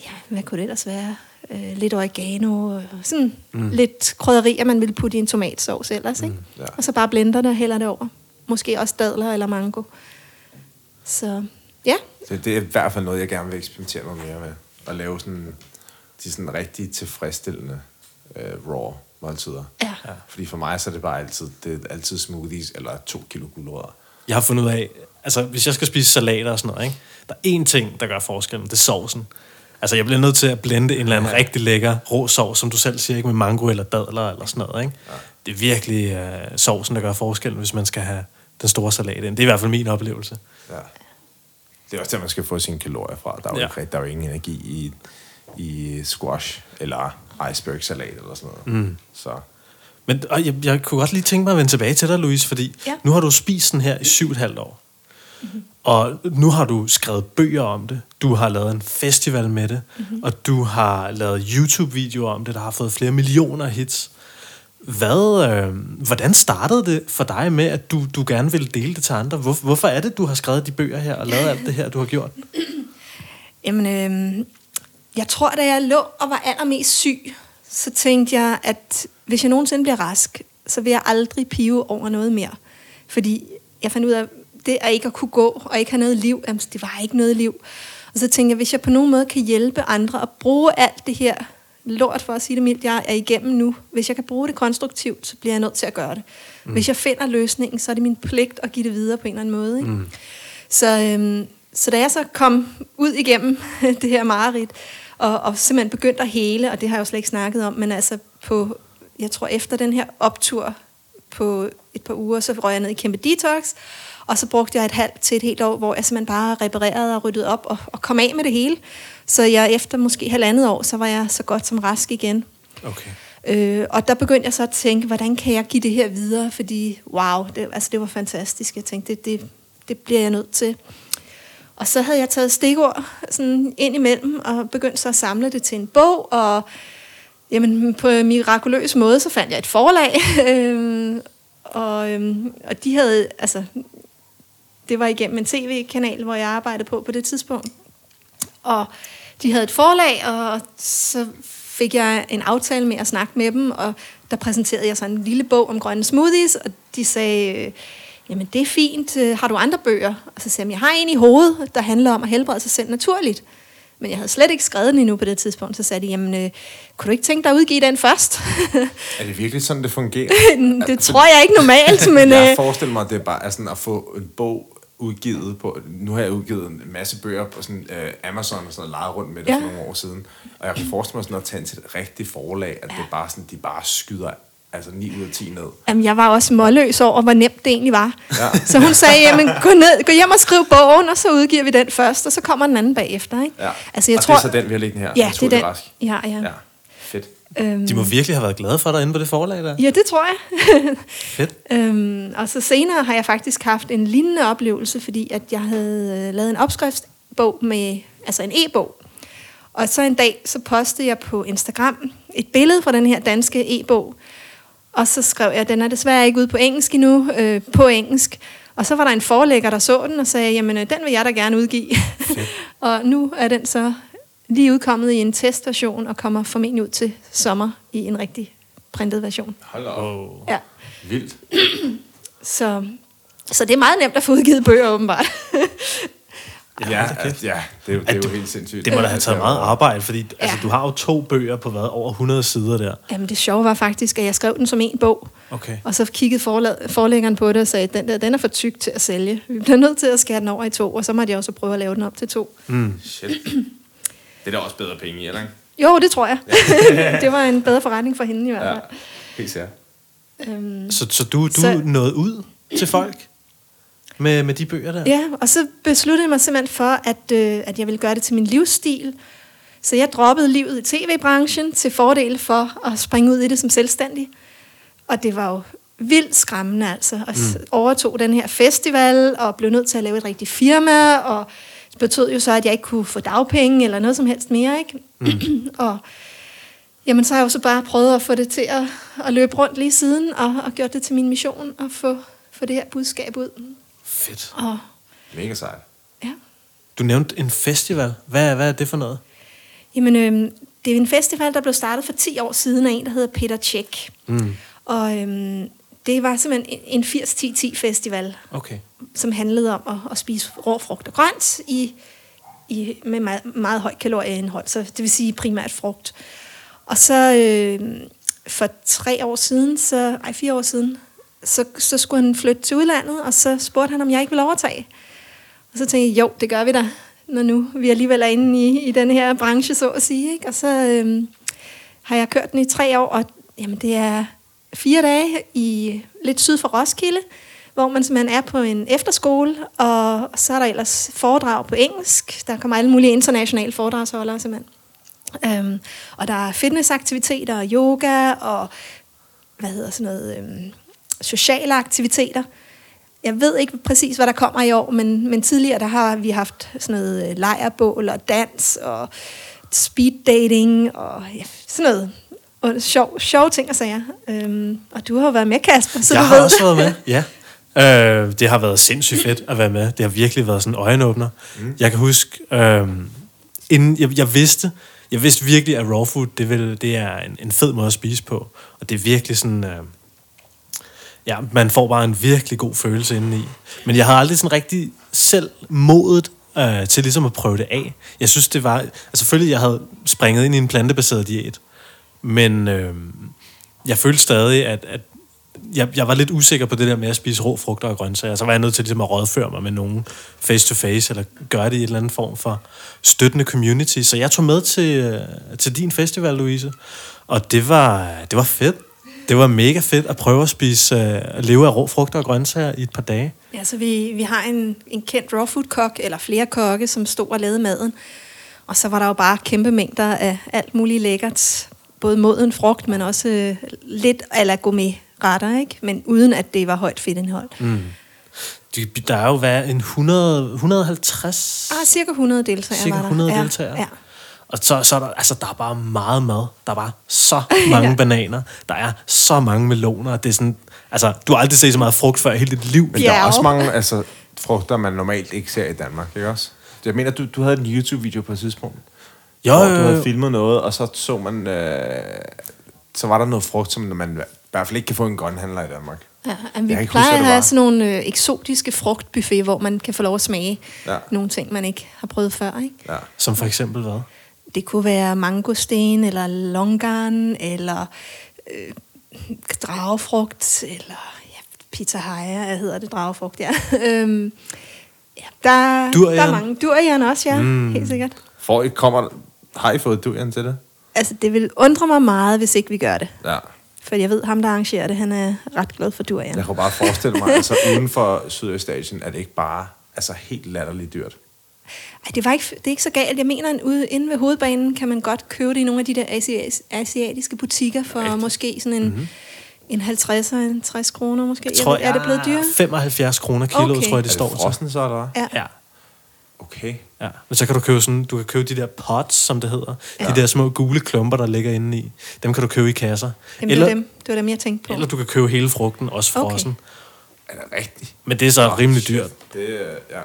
ja, hvad kunne det ellers være? Øh, lidt oregano, og sådan mm. lidt krydderier, man ville putte i en tomatsauce ellers, ikke? ja. Og så bare blender det og hælder det over. Måske også dadler eller mango. Så ja, Det, det er i hvert fald noget, jeg gerne vil eksperimentere noget mere med. At lave sådan, de sådan rigtig tilfredsstillende øh, raw måltider. Ja. ja. Fordi for mig så er det bare altid, det er altid smoothies eller to kilo gulerødder. Jeg har fundet ud af, altså hvis jeg skal spise salater og sådan noget, ikke? der er én ting, der gør forskellen, det er sovsen. Altså jeg bliver nødt til at blende en eller anden rigtig lækker rå sovs, som du selv siger, ikke med mango eller dadler eller sådan noget. Ikke? Ja. Det er virkelig uh, sovsen, der gør forskellen, hvis man skal have den store salat ind. Det er i hvert fald min oplevelse. Ja. Det er også der, man skal få sine kalorier fra. Der er jo, Ja. ja. ikke, der er jo ingen energi i, i squash eller iceberg-salat eller sådan noget. Mm. Så Men og jeg, jeg kunne godt lige tænke mig at vende tilbage til dig, Louise, fordi Ja. nu har du spist den her i syv og et halvt år. Mm-hmm. Og nu har du skrevet bøger om det. Du har lavet en festival med det. Mm-hmm. Og du har lavet YouTube-videoer om det, der har fået flere millioner hits. Hvad, øh, hvordan startede det for dig med, at du, du gerne ville dele det til andre? Hvor, hvorfor er det, du har skrevet de bøger her og lavet alt det her, du har gjort? [CLEARS THROAT] Jamen, øh, jeg tror, da jeg lå og var allermest syg, så tænkte jeg, at hvis jeg nogensinde bliver rask, så vil jeg aldrig pive over noget mere. Fordi jeg fandt ud af, det at ikke at kunne gå og ikke have noget liv, jamen, det var ikke noget liv. Og så tænkte jeg, hvis jeg på nogen måde kan hjælpe andre og bruge alt det her lort, for at sige det mildt, jeg er igennem nu. Hvis jeg kan bruge det konstruktivt, så bliver jeg nødt til at gøre det. Mm. Hvis jeg finder løsningen, så er det min pligt at give det videre på en eller anden måde. Ikke? Mm. Så, øhm, så da jeg så kom ud igennem [LAUGHS] det her mareridt, og, og simpelthen begyndte at hele, og det har jeg jo slet ikke snakket om, men altså på, jeg tror efter den her optur på et par uger, så røg jeg ned i kæmpe detox, og så brugte jeg et halvt til et helt år, hvor jeg simpelthen bare reparerede og ryddede op og, og kom af med det hele. Så jeg efter måske halvandet år, så var jeg så godt som rask igen. Okay. Øh, og der begyndte jeg så at tænke, hvordan kan jeg give det her videre? Fordi, wow, det, altså, det var fantastisk. Jeg tænkte, det, det, det bliver jeg nødt til. Og så havde jeg taget stikord sådan ind imellem, og begyndt så at samle det til en bog, og jamen, på en mirakuløs måde, så fandt jeg et forlag, [LAUGHS] øhm, og, øhm, og de havde, altså, det var igennem en tv-kanal, hvor jeg arbejdede på på det tidspunkt, og de havde et forlag, og så fik jeg en aftale med at snakke med dem, og der præsenterede jeg så en lille bog om grønne smoothies, og de sagde, øh, jamen det er fint, øh, har du andre bøger? Og så sagde jeg, jeg har en i hovedet, der handler om at helbrede sig selv naturligt. Men jeg havde slet ikke skrevet den endnu på det tidspunkt, så sagde de, jamen, øh, kunne du ikke tænke dig at udgive den først? er det virkelig sådan, det fungerer? [LAUGHS] det tror jeg ikke normalt, men... jeg øh, forestiller mig, at det er bare er sådan at få en bog udgivet på... Nu har jeg udgivet en masse bøger på sådan, uh, Amazon og sådan noget, rundt med det Ja. ja. for nogle år siden. Og jeg kan forestille mig sådan at tage til et rigtigt forlag, at det er bare sådan, de bare skyder altså 9 ud af 10 ned. Jamen, jeg var også målløs over, hvor nemt det egentlig var. Ja. Så hun sagde, jamen, gå, ned, gå hjem og skriv bogen, og så udgiver vi den først, og så kommer den anden bagefter. Ikke? Ja. Altså, jeg og tror, det er så den, vi har liggende her. Ja, det er den. Rask. Ja, ja. Ja. Øhm, De må virkelig have været glade for dig inde på det forlag der. ja, det tror jeg. [LAUGHS] Fedt. øhm, og så senere har jeg faktisk haft en lignende oplevelse, fordi at jeg havde øh, lavet en opskriftsbog med, altså en e-bog. Og så en dag, så postede jeg på Instagram et billede fra den her danske e-bog. Og så skrev jeg, den er desværre ikke ude på engelsk endnu, øh, på engelsk. Og så var der en forlægger, der så den og sagde, jamen øh, den vil jeg da gerne udgive. [LAUGHS] og nu er den så lige udkommet i en testversion og kommer formentlig ud til sommer i en rigtig printet version. Hold. Oh. Ja. Vildt. [CLEARS THROAT] Så, så det er meget nemt at få udgivet bøger, åbenbart. Ja, ja det, er jo- det er jo helt sindssygt. Det må da have taget meget arbejde, fordi ja. altså, Ja. du har jo to bøger på hvad, over 100 sider der. Jamen det sjove var faktisk, at jeg skrev den som en bog. Okay. Og så kiggede forla- forlæggeren på det og sagde, den der, den er for tyk til at sælge. Vi bliver nødt til at skære den over i to, og så måtte jeg også prøve at lave den op til to. Shit. Det er da også bedre penge i, eller ikke? Jo, det tror jeg. [LAUGHS] det var en bedre forretning for hende i hvert Ja, fald. helt sikkert. Øhm, Så, så du, du Så- nåede ud til folk med, med de bøger der? Ja, og så besluttede jeg mig simpelthen for, at, øh, at jeg ville gøre det til min livsstil. Så jeg droppede livet i tv-branchen til fordel for at springe ud i det som selvstændig. Og det var jo vildt skræmmende altså. Og mm. overtog den her festival og blev nødt til at lave et rigtigt firma. Og betød jo så, at jeg ikke kunne få dagpenge eller noget som helst mere. Ikke? Mm. [CLEARS THROAT] og jamen, så har jeg jo så bare prøvet at få det til at, at løbe rundt lige siden og, og gjort det til min mission at få, få det her budskab ud. Fedt. Og Mega sejt. ja. Du nævnte en festival. Hvad, hvad er det for noget? Jamen, øhm, det er en festival, der blev startet for 10 år siden af en, der hedder Peter Tjek. Mm. Og øhm, det var simpelthen en en 80-10-10 festival, Okay som handlede om at, at spise rå frugt og grønt i, i, med meget, meget højt kalorieindhold, så det vil sige primært frugt. Og så øh, for tre år siden, så, ej fire år siden, så, så skulle han flytte til udlandet, og så spurgte han, om jeg ikke ville overtage. Og så tænkte jeg, jo, det gør vi da, når nu vi alligevel er inde i, i den her branche, så at sige. Ikke? Og så øh, har jeg kørt den i tre år, og jamen, det er fire dage i lidt syd for Roskilde, hvor man simpelthen er på en efterskole, og så er der ellers foredrag på engelsk. Der kommer alle mulige internationale foredragsholdere simpelthen. Øhm, og der er fitnessaktiviteter og yoga og hvad hedder sådan noget, øhm, sociale aktiviteter. Jeg ved ikke præcis, hvad der kommer i år, men, men tidligere der har vi haft sådan noget øh, lejrbål og dans og speed dating og ja, sådan noget og sjov, sjove ting og sager. Øhm, og du har jo været med, Kasper, så jeg du har ved også det. været med, ja. [LAUGHS] Øh, det har været sindssygt fedt at være med. Det har virkelig været sådan en øjenåbner. Mm. Jeg kan huske, øh, inden jeg, jeg vidste, jeg vidste virkelig, at raw food, det, vil, det er en, en fed måde at spise på. Og det er virkelig sådan, øh, ja, man får bare en virkelig god følelse indeni. Men jeg havde aldrig sådan rigtig selv modet øh, til ligesom at prøve det af. Jeg synes, det var, altså selvfølgelig, jeg havde springet ind i en plantebaseret diæt, men øh, jeg følte stadig, at, at jeg, jeg var lidt usikker på det der med at spise rå frugter og grøntsager. Så var jeg nødt til ligesom at rådføre mig med nogen face to face, eller gøre det i en eller anden form for støttende community. Så jeg tog med til, øh, til din festival, Louise. Og det var, det var fedt. Det var mega fedt at prøve at spise, at leve af rå frugter og grøntsager i et par dage. Ja, så vi, vi har en, en kendt raw food kok, eller flere kokke, som stod og lavede maden. Og så var der jo bare kæmpe mængder af alt muligt lækkert. Både moden frugt, men også øh, lidt ala gourmet retter, ikke? Men uden at det var højt fedtindhold. Mm. De, der er jo hvad, en 100, 150... Ah, cirka 100 deltagere Cirka var der. 100 ja, deltagere. Ja. Og så, så er der, altså, der er bare meget mad. Der er bare så mange [LAUGHS] Ja. bananer. Der er så mange meloner. Det er sådan, altså, du har aldrig set så meget frugt før i hele dit liv. Men der er Ja. også mange altså, frugter, man normalt ikke ser i Danmark, ikke også? Jeg mener, du, du havde en YouTube-video på et tidspunkt, Jo, hvor jo, du jo. havde filmet noget, og så så man... Øh, så var der noget frugt, som man hvert fald ikke kan få i en grønhandler i Danmark. Ja, Jeg jamen, vi plejer huske, at have sådan nogle øh, eksotiske frugtbuffet, hvor man kan få lov at smage Ja. nogle ting, man ikke har prøvet før. Ikke? Ja. Som for eksempel hvad? Det kunne være mangosten, eller longan, eller øh, dragefrugt, eller ja, pitahaya, hedder det dragefrugt, ja. [LAUGHS] øhm, ja der, Durian. der er mange. Durian også, ja, mm. helt sikkert. For I kommer... Har I fået durian til det? Altså, det vil undre mig meget, hvis ikke vi gør det. Ja. For jeg ved, ham der arrangerer det, han er ret glad for durian. Jeg kunne bare forestille mig, altså uden for Sydøstasien, er det ikke bare altså, helt latterligt dyrt. Ej, det, var ikke, det er ikke så galt. Jeg mener, at ude inde ved hovedbanen kan man godt købe det i nogle af de der asi- asiatiske butikker for Rigtigt. måske sådan en, mm-hmm. en 50 og en 60 kroner måske. Jeg tror, ved- er det blevet dyrere? 75 kroner kilo, Okay. tror jeg, det Er står det til. frossen så, eller? Ja. Ja. Okay. Ja, men så kan du købe sådan, du kan købe de der pots, som det hedder. Ja. De der små gule klumper, der ligger inde i. Dem kan du købe i kasser. Jamen, eller, det, var dem, det var dem, jeg tænkte på. eller du kan købe hele frugten, også Okay. frossen. Er det rigtigt? Men det er så rimelig dyrt. Det, ja.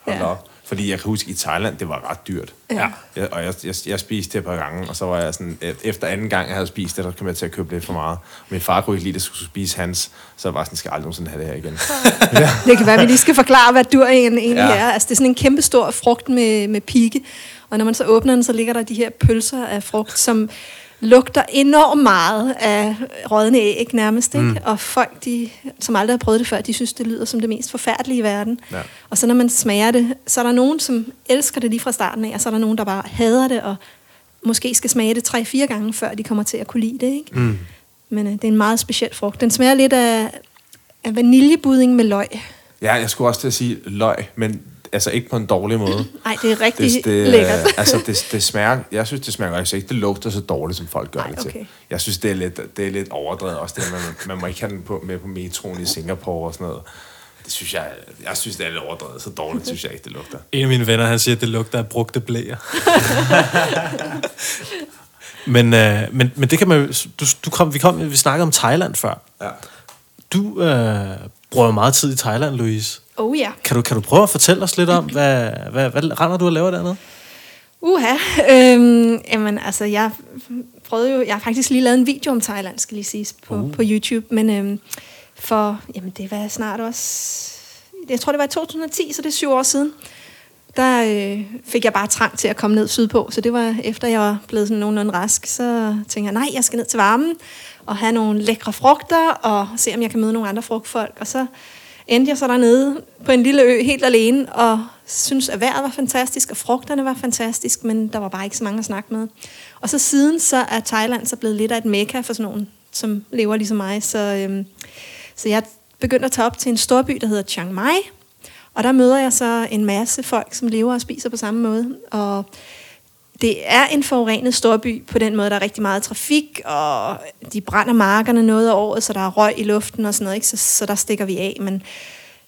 Hold Ja. ja. op. Fordi jeg kan huske, i Thailand, det var ret dyrt. Ja. Jeg, og jeg, jeg, jeg spiste det et par gange, og så var jeg sådan, efter anden gang, jeg havde spist det, der kom jeg til at købe lidt for meget. Min far kunne ikke lide, at jeg skulle spise hans, så jeg var sådan, jeg skal aldrig nogensinde have det her igen. [LAUGHS] Det kan være, at vi lige skal forklare, hvad durian egentlig Ja. ja. er. Altså, det er sådan en kæmpe stor frugt med, med pigge. Og når man så åbner den, så ligger der de her pølser af frugt, som lugter enormt meget af rådne æg nærmest. Ikke? Mm. Og folk, de, som aldrig har prøvet det før, de synes, det lyder som det mest forfærdelige i verden. Ja. Og så når man smager det, så er der nogen, som elsker det lige fra starten af, og så er der nogen, der bare hader det, og måske skal smage det tre-fire gange, før de kommer til at kunne lide det. Ikke? Mm. Men øh, det er en meget speciel frugt. Den smager lidt af, af vaniljebudding med løg. Ja, jeg skulle også til at sige løg, men altså ikke på en dårlig måde. [CLEARS THROAT] Nej, det er rigtig Det, det, lækkert. øh, [LAUGHS] altså, det, det smager, jeg synes, det smager altså ikke, det lugter så dårligt, som folk gør Nej, det til. okay. Jeg synes, det er lidt, det er lidt overdrevet også, det, man, man må ikke have den på, med på metroen i Singapore og sådan noget. Det synes jeg, jeg synes, det er lidt overdrevet. Så dårligt synes jeg ikke, det lugter. En af mine venner, han siger, at det lugter af brugte blæer. [LAUGHS] men, øh, men, men det kan man. Du, du kom, vi, kom, vi snakkede om Thailand før. Ja. Du øh, bruger meget tid i Thailand, Louise. Oh ja. Kan du, kan du prøve at fortælle os lidt om, [LAUGHS] hvad, hvad, hvad render du og laver dernede? Uha. [LAUGHS] Øhm, jamen, altså, jeg prøvede jo... Jeg har faktisk lige lavet en video om Thailand, skal lige siges, på, uh. på YouTube. Men øhm, for... Jamen, det var snart også... Jeg tror, det var i 2010, så det er syv år siden. Der øh, fik jeg bare trang til at komme ned sydpå. Så det var efter, jeg var blevet sådan nogenlunde rask. Så tænkte jeg, nej, jeg skal ned til varmen og have nogle lækre frugter, og se, om jeg kan møde nogle andre frugtfolk. Og så endte jeg så dernede på en lille ø helt alene, og synes, at vejret var fantastisk, og frugterne var fantastisk, men der var bare ikke så mange at snakke med. Og så siden, så er Thailand så blevet lidt af et mekka for sådan nogen, som lever ligesom mig. Så, øhm, så jeg begyndt at tage op til en storby, der hedder Chiang Mai. Og der møder jeg så en masse folk, som lever og spiser på samme måde. Og det er en forurenet storby på den måde, der er rigtig meget trafik, og de brænder markerne noget af året, så der er røg i luften og sådan noget, ikke? Så, så der stikker vi af. Men,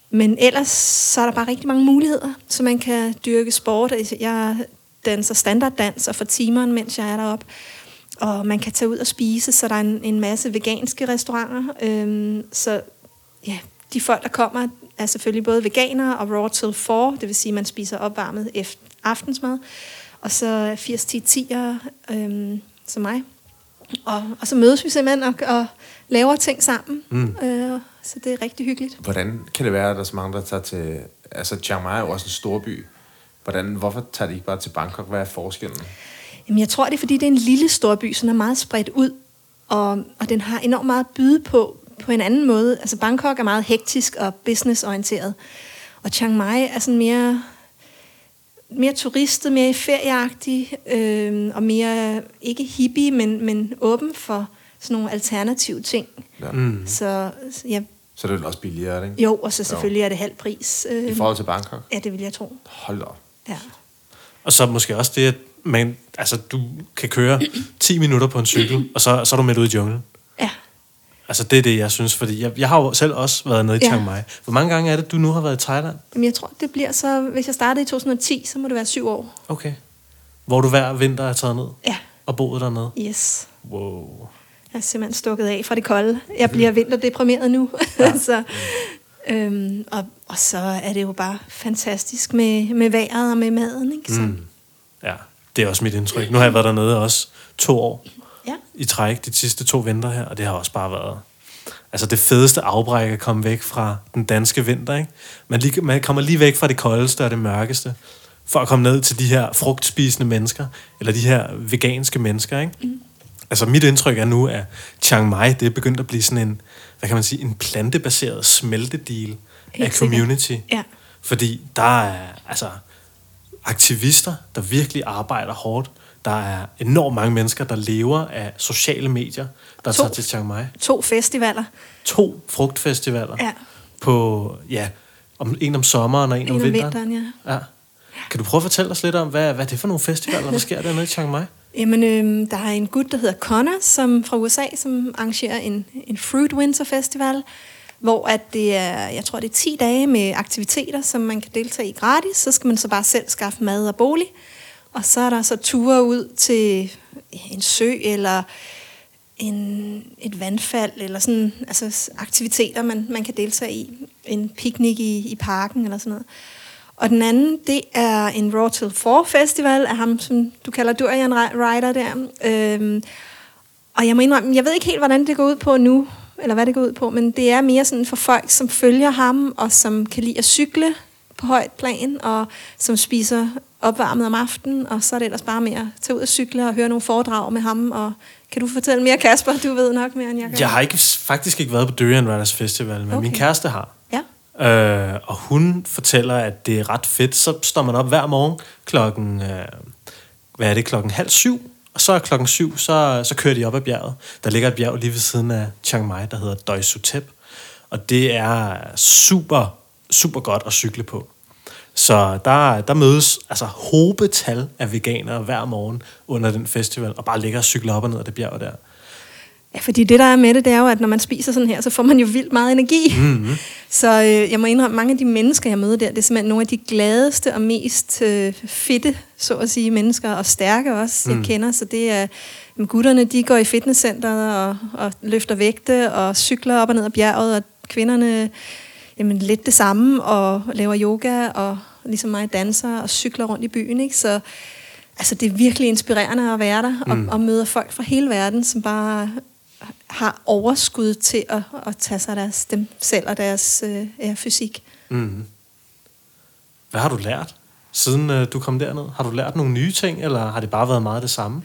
men ellers så er der bare rigtig mange muligheder, så man kan dyrke sport. Jeg danser standarddans og for timeren, mens jeg er deroppe. Og man kan tage ud og spise, så der er en, en masse veganske restauranter. Øhm, så ja, de folk, der kommer, er selvfølgelig både veganere og raw till 4, det vil sige, at man spiser opvarmet efter aftensmad. Og så 80-10-10'ere øhm, som mig. Og, og så mødes vi simpelthen og, og laver ting sammen. Mm. Øh, så det er rigtig hyggeligt. Hvordan kan det være, at der er så mange, der tager til... Altså, Chiang Mai er jo også en stor by. Hvordan, hvorfor tager de ikke bare til Bangkok? Hvad er forskellen? Jamen, jeg tror, det er, fordi det er en lille storby, som er meget spredt ud, og, og den har enormt meget at byde på, på en anden måde. Altså, Bangkok er meget hektisk og businessorienteret, og Chiang Mai er sådan mere, mere turistet, mere ferieagtig, øh, og mere, ikke hippie, men, men åben for sådan nogle alternative ting. Ja. Mm. Så, ja, så det er det også billigere, ikke? Jo, og så selvfølgelig jo. er det halv pris. Øh, I forhold til Bangkok? Ja, det vil jeg tro. Hold op. Ja. Og så måske også det, at man, altså, du kan køre 10 minutter på en cykel, og så, så er du med ud i junglen. Ja. Altså det er det, jeg synes, fordi jeg, jeg har jo selv også været nede i Chiang Mai. Hvor mange gange er det, du nu har været i Thailand? Jamen jeg tror, det bliver så, hvis jeg startede i 2010, så må det være syv år. Okay. Hvor du hver vinter er taget ned? Ja. Og boet dernede? Yes. Wow. Jeg er simpelthen stukket af fra det kolde. Jeg bliver mm. vinterdeprimeret nu. Ja. [LAUGHS] så, øhm, og, og så er det jo bare fantastisk med, med vejret og med maden. Ikke? Så. Mm. Ja, det er også mit indtryk. Nu har jeg været dernede også to år ja. i træk, de sidste to vinter her, og det har også bare været altså det fedeste afbræk at komme væk fra den danske vinter. Ikke? Man, lige, man kommer lige væk fra det koldeste og det mørkeste, for at komme ned til de her frugtspisende mennesker, eller de her veganske mennesker. Ikke? Mm. Altså mit indtryk er nu, at Chiang Mai, det er begyndt at blive sådan en, hvad kan man sige, en plantebaseret smeltedel af community. Ja. Fordi der er altså aktivister, der virkelig arbejder hårdt. Der er enormt mange mennesker, der lever af sociale medier, der to, tager til Chiang Mai. To festivaler. To frugtfestivaler. Ja. På, ja, om, en om sommeren og en, en om vinteren. vinteren ja. ja. Kan du prøve at fortælle os lidt om, hvad, hvad det er for nogle festivaler, der sker dernede i Chiang Mai? Jamen, øh, der er en gut, der hedder Connor, som fra USA, som arrangerer en, en Fruit Winter Festival, hvor at det er, jeg tror, det er 10 dage med aktiviteter, som man kan deltage i gratis. Så skal man så bare selv skaffe mad og bolig. Og så er der så ture ud til en sø, eller en, et vandfald, eller sådan, altså aktiviteter, man, man kan deltage i. En picnic i, i parken, eller sådan noget. Og den anden, det er en Raw Till 4 Festival af ham, som du kalder Durian Rider der. Øhm, og jeg må indrømme, jeg ved ikke helt, hvordan det går ud på nu, eller hvad det går ud på, men det er mere sådan for folk, som følger ham, og som kan lide at cykle på højt plan, og som spiser opvarmet om aftenen, og så er det ellers bare mere at tage ud og cykle og høre nogle foredrag med ham, og kan du fortælle mere, Kasper? Du ved nok mere, end jeg kan. Jeg har ikke, faktisk ikke været på Durian Riders Festival, men okay. min kæreste har. Ja. Øh, og hun fortæller, at det er ret fedt. Så står man op hver morgen klokken, øh, hvad er det, klokken halv syv, og så klokken syv, så, så kører de op ad bjerget. Der ligger et bjerg lige ved siden af Chiang Mai, der hedder Doi Sutep. Og det er super, super godt at cykle på. Så der, der mødes altså hobetal af veganere hver morgen under den festival, og bare ligger og cykler op og ned ad det bjerg der. Ja, fordi det, der er med det, det er jo, at når man spiser sådan her, så får man jo vildt meget energi. Mm-hmm. [LAUGHS] Så øh, jeg må indrømme, mange af de mennesker, jeg møder der, det er simpelthen nogle af de gladeste og mest øh, fitte, så at sige, mennesker, og stærke også, mm. jeg kender. Så det er, øh, gutterne, de går i fitnesscenteret og, og løfter vægte og cykler op og ned ad bjerget, og kvinderne, jamen lidt det samme, og laver yoga, og ligesom mig danser og cykler rundt i byen, ikke? Så altså, det er virkelig inspirerende at være der, mm. og, og møde folk fra hele verden, som bare har overskud til at, at tage sig af deres, dem selv og deres øh, ja, fysik. Mm. Hvad har du lært, siden øh, du kom derned? Har du lært nogle nye ting, eller har det bare været meget det samme?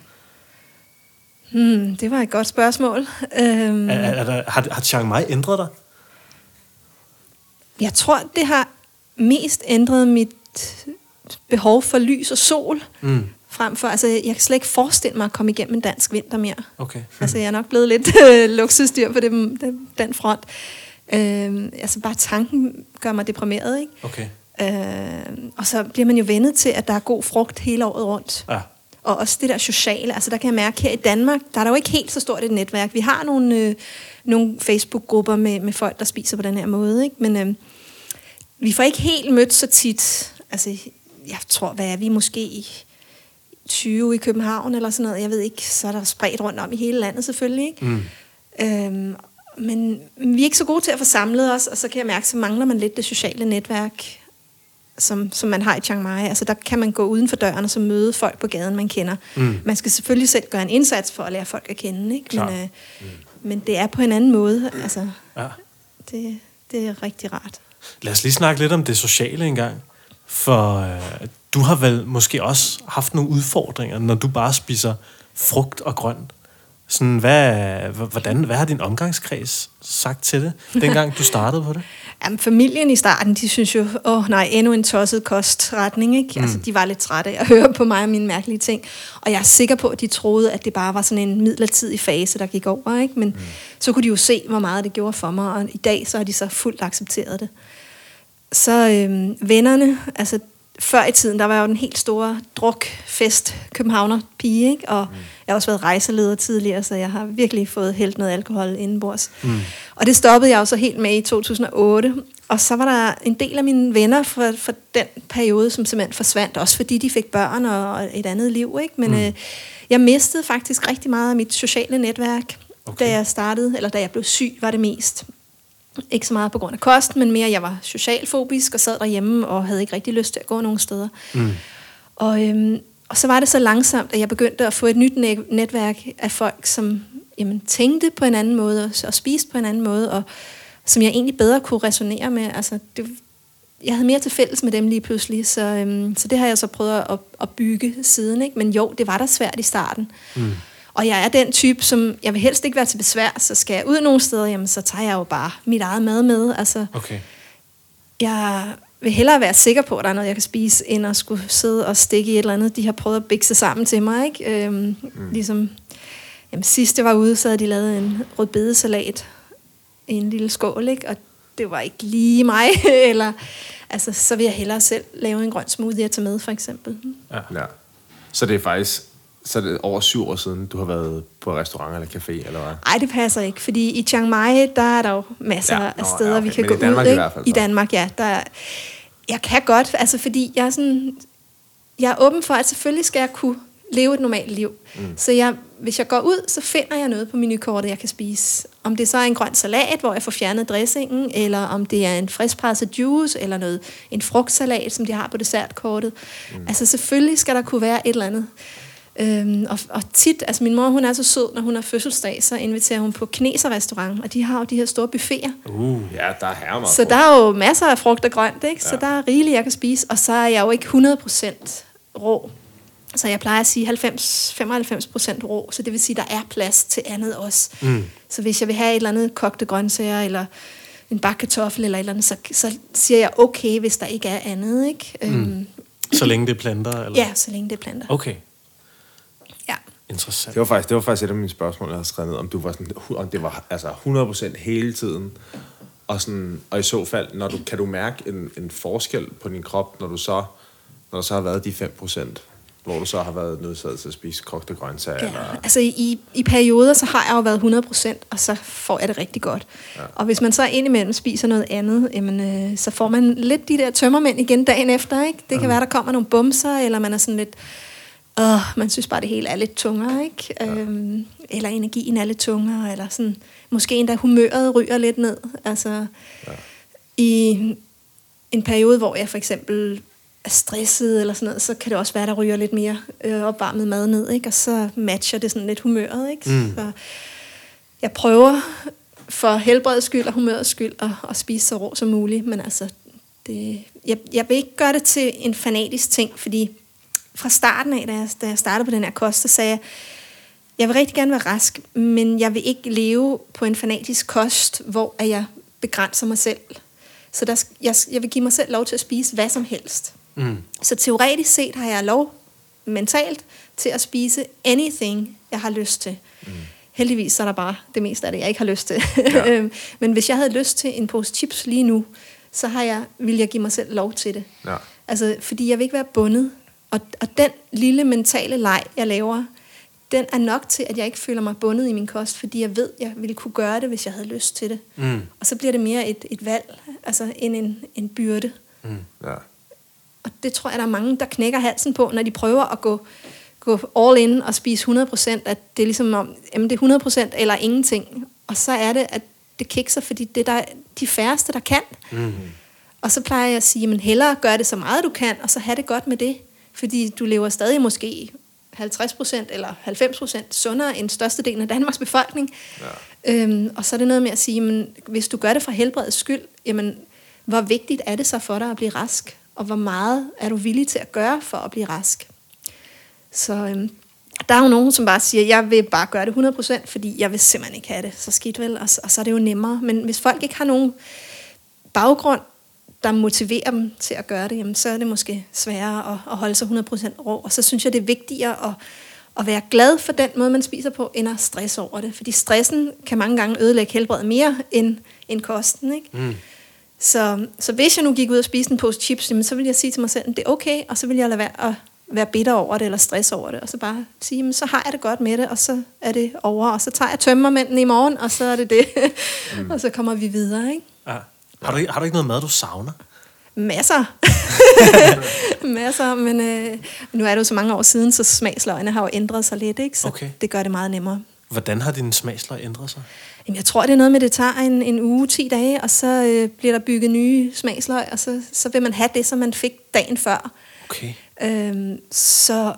Hmm, det var et godt spørgsmål. Øhm, er, er der, har, har Chiang Mai ændret dig? Jeg tror, det har mest ændret mit behov for lys og sol. Mm frem for, altså jeg kan slet ikke forestille mig at komme igennem en dansk vinter mere. Okay. [LAUGHS] Altså jeg er nok blevet lidt [LAUGHS] øh, luksusdyr på det, den, den front. Øh, altså bare tanken gør mig deprimeret, ikke? Okay. Øh, og så bliver man jo vendet til, at der er god frugt hele året rundt. Ja. Og også det der sociale, altså der kan jeg mærke her i Danmark, der er der jo ikke helt så stort et netværk. Vi har nogle, øh, nogle Facebook-grupper med, med folk, der spiser på den her måde, ikke? men øh, vi får ikke helt mødt så tit. Altså, jeg tror, hvad er vi måske i 20 i København eller sådan noget, jeg ved ikke, så er der spredt rundt om i hele landet selvfølgelig. Ikke? Mm. Øhm, men vi er ikke så gode til at få samlet os, og så kan jeg mærke, så mangler man lidt det sociale netværk, som, som man har i Chiang Mai. Altså der kan man gå uden for døren og så møde folk på gaden, man kender. Mm. Man skal selvfølgelig selv gøre en indsats for at lære folk at kende, ikke? Men, øh, mm. Men det er på en anden måde. Altså, ja. det, det er rigtig rart. Lad os lige snakke lidt om det sociale engang. For øh, du har vel måske også haft nogle udfordringer, når du bare spiser frugt og grønt. Sådan, hvad, hvordan, hvad har din omgangskreds sagt til det, dengang du startede på det? [LAUGHS] Jamen, familien i starten, de synes jo, åh oh, nej, endnu en tosset kostretning, ikke? Mm. Altså, de var lidt trætte af at [LAUGHS] høre på mig og mine mærkelige ting. Og jeg er sikker på, at de troede, at det bare var sådan en midlertidig fase, der gik over, ikke? Men mm. så kunne de jo se, hvor meget det gjorde for mig, og i dag, så har de så fuldt accepteret det. Så øhm, vennerne, altså før i tiden, der var jeg jo den helt store drukfest københavner pige, ikke? og mm. jeg har også været rejseleder tidligere, så jeg har virkelig fået helt noget alkohol indenbords. Mm. Og det stoppede jeg jo så helt med i 2008, og så var der en del af mine venner fra, fra den periode, som simpelthen forsvandt, også fordi de fik børn og et andet liv, ikke? men mm. øh, jeg mistede faktisk rigtig meget af mit sociale netværk, okay. da jeg startede, eller da jeg blev syg, var det mest. Ikke så meget på grund af kost, men mere, jeg var socialfobisk og sad derhjemme og havde ikke rigtig lyst til at gå nogen steder. Mm. Og, øhm, og så var det så langsomt, at jeg begyndte at få et nyt netværk af folk, som jamen, tænkte på en anden måde og, og spiste på en anden måde, og som jeg egentlig bedre kunne resonere med. Altså, det, jeg havde mere til fælles med dem lige pludselig, så, øhm, så det har jeg så prøvet at, at bygge siden. Ikke? Men jo, det var da svært i starten. Mm. Og jeg er den type, som jeg vil helst ikke være til besvær, så skal jeg ud nogle steder, jamen, så tager jeg jo bare mit eget mad med. Altså, okay. Jeg vil hellere være sikker på, at der er noget, jeg kan spise, end at skulle sidde og stikke i et eller andet. De har prøvet at bikse sammen til mig, ikke? Øhm, mm. Ligesom, jamen, sidst jeg var ude, så havde de lavet en rødbedesalat i en lille skål, ikke? Og det var ikke lige mig, [LAUGHS] eller... Altså, så vil jeg hellere selv lave en grøn smoothie at tage med, for eksempel. Ja. ja. Så det er faktisk så er det over syv år siden, du har været på restaurant eller café, eller hvad? Nej, det passer ikke, fordi i Chiang Mai, der er der jo masser ja, af steder, ja, okay. vi kan Men gå i Danmark ud. I, hvert fald, I Danmark, ja. Der, jeg kan godt, altså fordi jeg er sådan, jeg er åben for, at selvfølgelig skal jeg kunne leve et normalt liv. Mm. Så jeg, hvis jeg går ud, så finder jeg noget på menukortet, jeg kan spise. Om det så er en grøn salat, hvor jeg får fjernet dressingen, eller om det er en friskpresset juice, eller noget, en frugtsalat, som de har på dessertkortet. Mm. Altså selvfølgelig skal der kunne være et eller andet. Øhm, og, og tit, altså min mor, hun er så sød, når hun har fødselsdag, så inviterer hun på kineserrestaurant, og de har jo de her store buffeter. Uh, ja, der er hermer. Så der er jo masser af frugt og grønt, ikke? Ja. Så der er rigeligt, jeg kan spise, og så er jeg jo ikke 100% rå. Så jeg plejer at sige 90-95% rå, så det vil sige, der er plads til andet også. Mm. Så hvis jeg vil have et eller andet kogte grøntsager, eller en bakkartoffel eller et eller andet, så, så siger jeg okay, hvis der ikke er andet, ikke? Mm. Øhm, så længe det er planter? Eller? Ja, så længe det er planter. Okay. Interessant. Det var faktisk, det var faktisk et af mine spørgsmål, jeg havde skrevet ned, om du var sådan, om det var altså 100% hele tiden, og, sådan, og i så fald, når du, kan du mærke en, en forskel på din krop, når du så, når der så har været de 5%, hvor du så har været nødsaget til at spise kogte grøntsager? Ja, eller? altså i, i perioder, så har jeg jo været 100%, og så får jeg det rigtig godt. Ja. Og hvis man så indimellem spiser noget andet, jamen, øh, så får man lidt de der tømmermænd igen dagen efter, ikke? Det kan mm. være, der kommer nogle bumser, eller man er sådan lidt åh, man synes bare, det hele er lidt tungere, ikke? Ja. Øhm, eller energien er lidt tungere, eller sådan, måske endda humøret ryger lidt ned. Altså, ja. i en periode, hvor jeg for eksempel er stresset eller sådan noget, så kan det også være, der ryger lidt mere øh, opvarmet mad ned, ikke? Og så matcher det sådan lidt humøret, ikke? Mm. Så jeg prøver for helbredets skyld og humørets skyld at, at spise så rå som muligt, men altså, det, jeg, jeg vil ikke gøre det til en fanatisk ting, fordi fra starten af, da jeg, da jeg startede på den her kost, så sagde jeg, jeg vil rigtig gerne være rask, men jeg vil ikke leve på en fanatisk kost, hvor jeg begrænser mig selv. Så der, jeg, jeg vil give mig selv lov til at spise hvad som helst. Mm. Så teoretisk set har jeg lov mentalt til at spise anything, jeg har lyst til. Mm. Heldigvis så er der bare det meste af det, jeg ikke har lyst til. Ja. [LAUGHS] Øhm, Men hvis jeg havde lyst til en pose chips lige nu, så har jeg, vil jeg give mig selv lov til det. Ja. Altså, fordi jeg vil ikke være bundet. Og, og den lille mentale leg, jeg laver, den er nok til, at jeg ikke føler mig bundet i min kost, fordi jeg ved, jeg ville kunne gøre det, hvis jeg havde lyst til det. Mm. Og så bliver det mere et, et valg, altså end en, en byrde. Ja. Og det tror jeg, der er mange, der knækker halsen på, når de prøver at gå, gå all in og spise 100%, at det er ligesom om, jamen det er 100% eller ingenting. Og så er det, at det kikser, fordi det er der, de færreste, der kan. Mm. Og så plejer jeg at sige, men hellere gør det så meget du kan, og så have det godt med det. Fordi du lever stadig måske 50% eller 90% sundere end størstedelen af Danmarks befolkning. Ja. Øhm, og så er det noget med at sige, men hvis du gør det for helbredets skyld, jamen, hvor vigtigt er det så for dig at blive rask? Og hvor meget er du villig til at gøre for at blive rask? Så øhm, der er jo nogen, som bare siger, jeg vil bare gøre det 100%, fordi jeg vil simpelthen ikke have det så skidt vel, og, og så er det jo nemmere. Men hvis folk ikke har nogen baggrund, der motiverer dem til at gøre det, jamen, så er det måske sværere at, at holde sig 100% rå. Og så synes jeg, det er vigtigere at, at være glad for den måde, man spiser på, end at stresse over det. Fordi stressen kan mange gange ødelægge helbredet mere end, end kosten. Ikke? Mm. Så, så hvis jeg nu gik ud og spiste en pose chips, jamen, så ville jeg sige til mig selv, at det er okay, og så vil jeg lade være at være bitter over det, eller stress over det, og så bare sige, jamen, så har jeg det godt med det, og så er det over, og så tager jeg tømmermænden i morgen, og så er det det, mm. [LAUGHS] og så kommer vi videre, ikke? Ja. Har, du, har du ikke noget mad, du savner? Masser. [LAUGHS] Masser, men øh, nu er det jo så mange år siden, så smagsløgene har jo ændret sig lidt, ikke? Så Okay. det gør det meget nemmere. Hvordan har din smagsløg ændret sig? Jamen, jeg tror, det er noget med, at det tager en, en uge, 10 dage, og så øh, bliver der bygget nye smagsløg, og så, så vil man have det, som man fik dagen før. Okay. Øhm, så,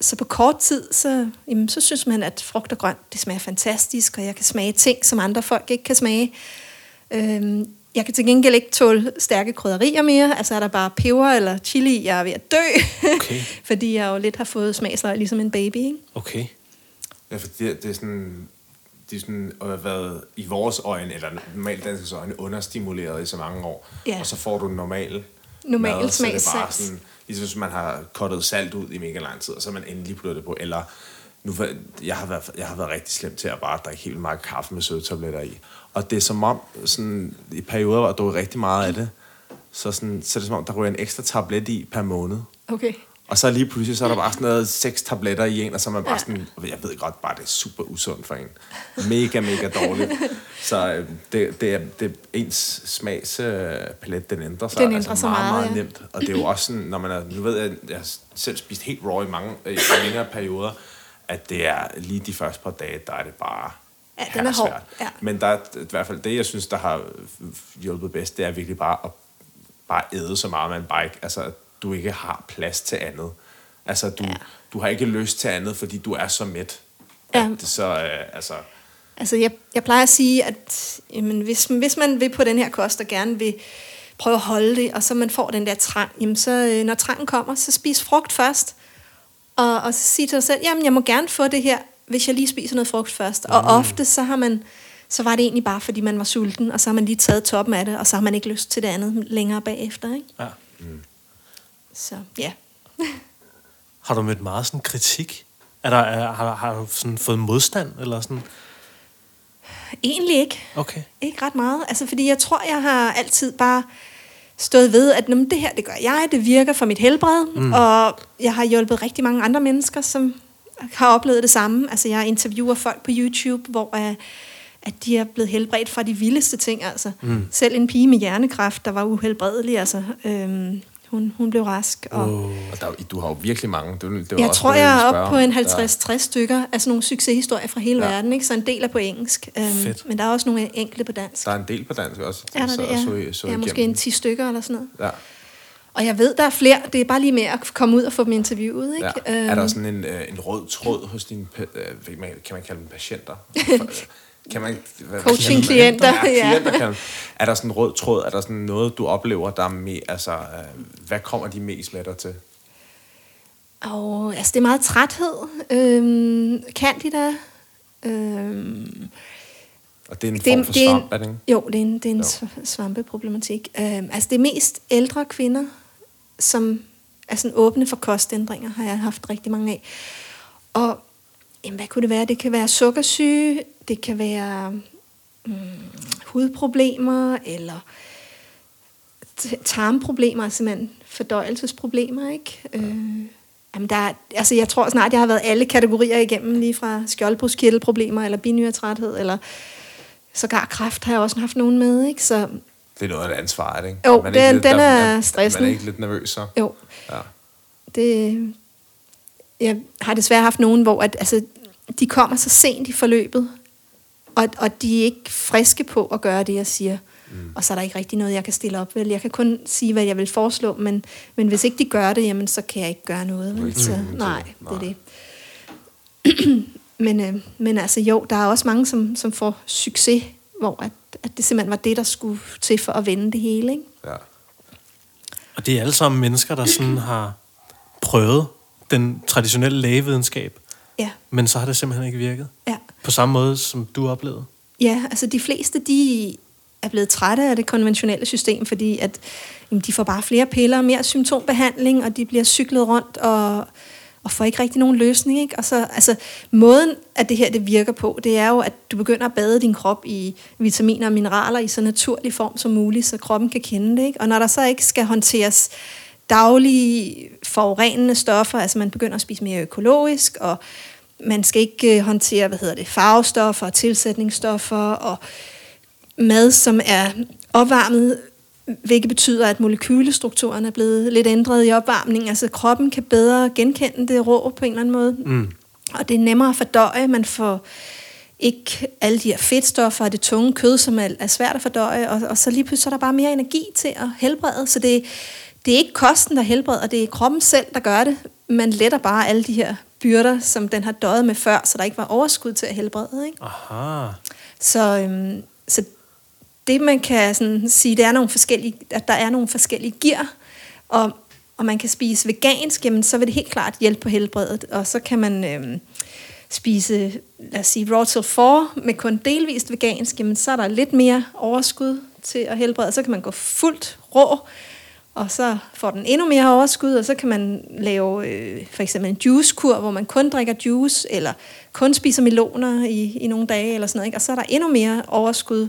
så på kort tid, så, jamen, så synes man, at frugt og grønt, det smager fantastisk, og jeg kan smage ting, som andre folk ikke kan smage. Øhm, jeg kan til gengæld ikke tåle stærke krydderier mere. Altså er der bare peber eller chili, jeg er ved at dø. Okay. [LAUGHS] fordi jeg jo lidt har fået smagsløg ligesom en baby. Ikke? Okay. Ja, for det, det er sådan, det er sådan have været i vores øjne, eller normalt danskers øjne, understimuleret i så mange år. Ja. Og så får du normal Normal mad, så det er bare sådan, ligesom hvis man har kottet salt ud i mega lang tid, og så har man endelig puttet det på. Eller, nu, for- jeg, har været, jeg har været rigtig slem til at bare drikke helt meget kaffe med sødetabletter i. Og det er som om, sådan, i perioder, hvor jeg drukker rigtig meget af det, så, sådan, så er det som om, der ryger en ekstra tablet i per måned. Okay. Og så lige pludselig, så er der bare sådan noget seks tabletter i en, og så er man bare sådan, jeg ved godt bare, det er super usundt for en. Mega, mega dårligt. [LAUGHS] Så øh, det, det, er, det er ens smagspalet, den ændrer sig. Den ændrer sig meget, meget, meget ja. nemt. Og det er jo også sådan, når man er, nu ved jeg, jeg har selv spist helt raw i mange øh, i længere perioder, at det er lige de første par dage, der er det bare Ja, den er hård, ja. Men der er i hvert fald det, jeg synes, der har hjulpet bedst, det er virkelig bare at bare æde så meget, man bare ikke, altså, at du ikke har plads til andet. Altså, du, ja. du har ikke lyst til andet, fordi du er så mæt. Ja. At det så, øh, altså, Altså, jeg, jeg plejer at sige, at jamen, hvis, hvis man vil på den her kost og gerne vil prøve at holde det, og så man får den der trang, jamen så øh, når trangen kommer, så spis frugt først, og, og så sige til dig selv, jamen jeg må gerne få det her, hvis jeg lige spiser noget frugt først. Og ofte så har man, så var det egentlig bare, fordi man var sulten, og så har man lige taget toppen af det, og så har man ikke lyst til det andet længere bagefter. Ikke? Ja. Så ja. [LAUGHS] Har du mødt meget sådan kritik? Er der, er, har, har du sådan fået modstand? Eller sådan? Egentlig ikke. Okay. Ikke ret meget. Altså, fordi jeg tror, jeg har altid bare stået ved, at "Nå, men det her, det gør jeg, det virker for mit helbred, mm. og jeg har hjulpet rigtig mange andre mennesker, som har oplevet det samme. Altså, jeg interviewer folk på YouTube, hvor uh, at de er blevet helbredt fra de vildeste ting. Altså. Mm. Selv en pige med hjernekræft, der var uhelbredelig, altså, øhm, hun, hun blev rask. Og, Oh. og der, er du har jo virkelig mange. Det, det var jeg også tror, noget, jeg er oppe på en Der- 50-60 stykker af sådan nogle succeshistorier fra hele Ja. verden, ikke? så en del er på engelsk. Øhm, Fedt. men der er også nogle enkelte på dansk. Der er en del på dansk også. Er der så, det? Ja, så, så ja måske en 10 stykker eller sådan noget. Ja. Og jeg ved, der er flere. Det er bare lige med at komme ud og få dem interviewet. Ikke? Ja. Er der sådan en, øh, en rød tråd hos dine, øh, man- kan man kalde dem patienter? [LAUGHS] kan man, hvad- Coaching-klienter, Ja, ja. klienter kan man. Er der sådan en rød tråd? Er der sådan noget, du oplever, der er med, altså, øh, hvad kommer de mest med dig til? Og, altså, det er meget træthed. Øhm, candida. Øhm, Og det er en form for det er er det ikke? Jo, det er en, det er en Jo. svampeproblematik. Øhm, altså det er mest ældre kvinder, som er sådan åbne for kostændringer, har jeg haft rigtig mange af. Og jamen, hvad kunne det være? Det kan være sukkersyge, det kan være mm, hudproblemer, eller tarmproblemer, simpelthen fordøjelsesproblemer, ikke? Øh, jamen der, er- altså jeg tror snart, jeg har været alle kategorier igennem, lige fra skjoldbruskkirtelproblemer, eller binyretræthed, eller sågar kræft har jeg også haft nogen med, ikke? Så Det er noget af et ansvar, er det ikke? Jo, Man ikke den- lidt- den der- er Man stressende. er ikke lidt nervøs så? jo, Ja. det, jeg har desværre haft nogen, hvor at, altså, de kommer så sent i forløbet, og, og de er ikke friske på at gøre det, jeg siger. Mm. Og så er der ikke rigtig noget, jeg kan stille op. Vel? Jeg kan kun sige, hvad jeg vil foreslå, men, men hvis ikke de gør det, jamen, så kan jeg ikke gøre noget. Er Vel? Så, nej, det. er det. [CLEARS THROAT] men, øh, men altså jo, der er også mange, som, som får succes, hvor at, at det simpelthen var det, der skulle til for at vende det hele. Ikke? ja. Og det er alle sammen mennesker, der sådan har prøvet den traditionelle lægevidenskab, Ja, men så har det simpelthen ikke virket. ja. På samme måde, som du oplevede. Ja, altså de fleste, de er blevet trætte af det konventionelle system, fordi at, jamen, de får bare flere piller og mere symptombehandling, og de bliver cyklet rundt og, og får ikke rigtig nogen løsning. Ikke? Og så, altså, måden, at det her det virker på, det er jo, at du begynder at bade din krop i vitaminer og mineraler i så naturlig form som muligt, så kroppen kan kende det. Ikke? Og når der så ikke skal håndteres daglige forurenende stoffer, altså man begynder at spise mere økologisk, og man skal ikke øh, håndtere, hvad hedder det, farvestoffer og tilsætningsstoffer, og mad, som er opvarmet, hvilket betyder, at molekylestrukturen er blevet lidt ændret i opvarmning. Altså kroppen kan bedre genkende det rå på en eller anden måde. Mm. Og det er nemmere at fordøje. Man får ikke alle de her fedtstoffer og det tunge kød, som er, er svært at fordøje. Og, og så lige pludselig så er der bare mere energi til at helbrede. Så det, det er ikke kosten, der helbreder, det er kroppen selv, der gør det. Man letter bare alle de her byrder, som den har døjet med før, så der ikke var overskud til at helbrede. Ikke? Aha. Så, øhm, så det man kan sådan sige, det er nogle forskellige, at der er nogle forskellige gear, og, og man kan spise vegansk, jamen, så vil det helt klart hjælpe på helbredet, og så kan man øh, spise, lad os sige, raw till 4 med kun delvist vegansk, jamen, så er der lidt mere overskud til at helbrede, så kan man gå fuldt rå, og så får den endnu mere overskud, og så kan man lave øh, for eksempel en juicekur, hvor man kun drikker juice, eller kun spiser meloner i, i nogle dage, eller sådan noget, ikke? og så er der endnu mere overskud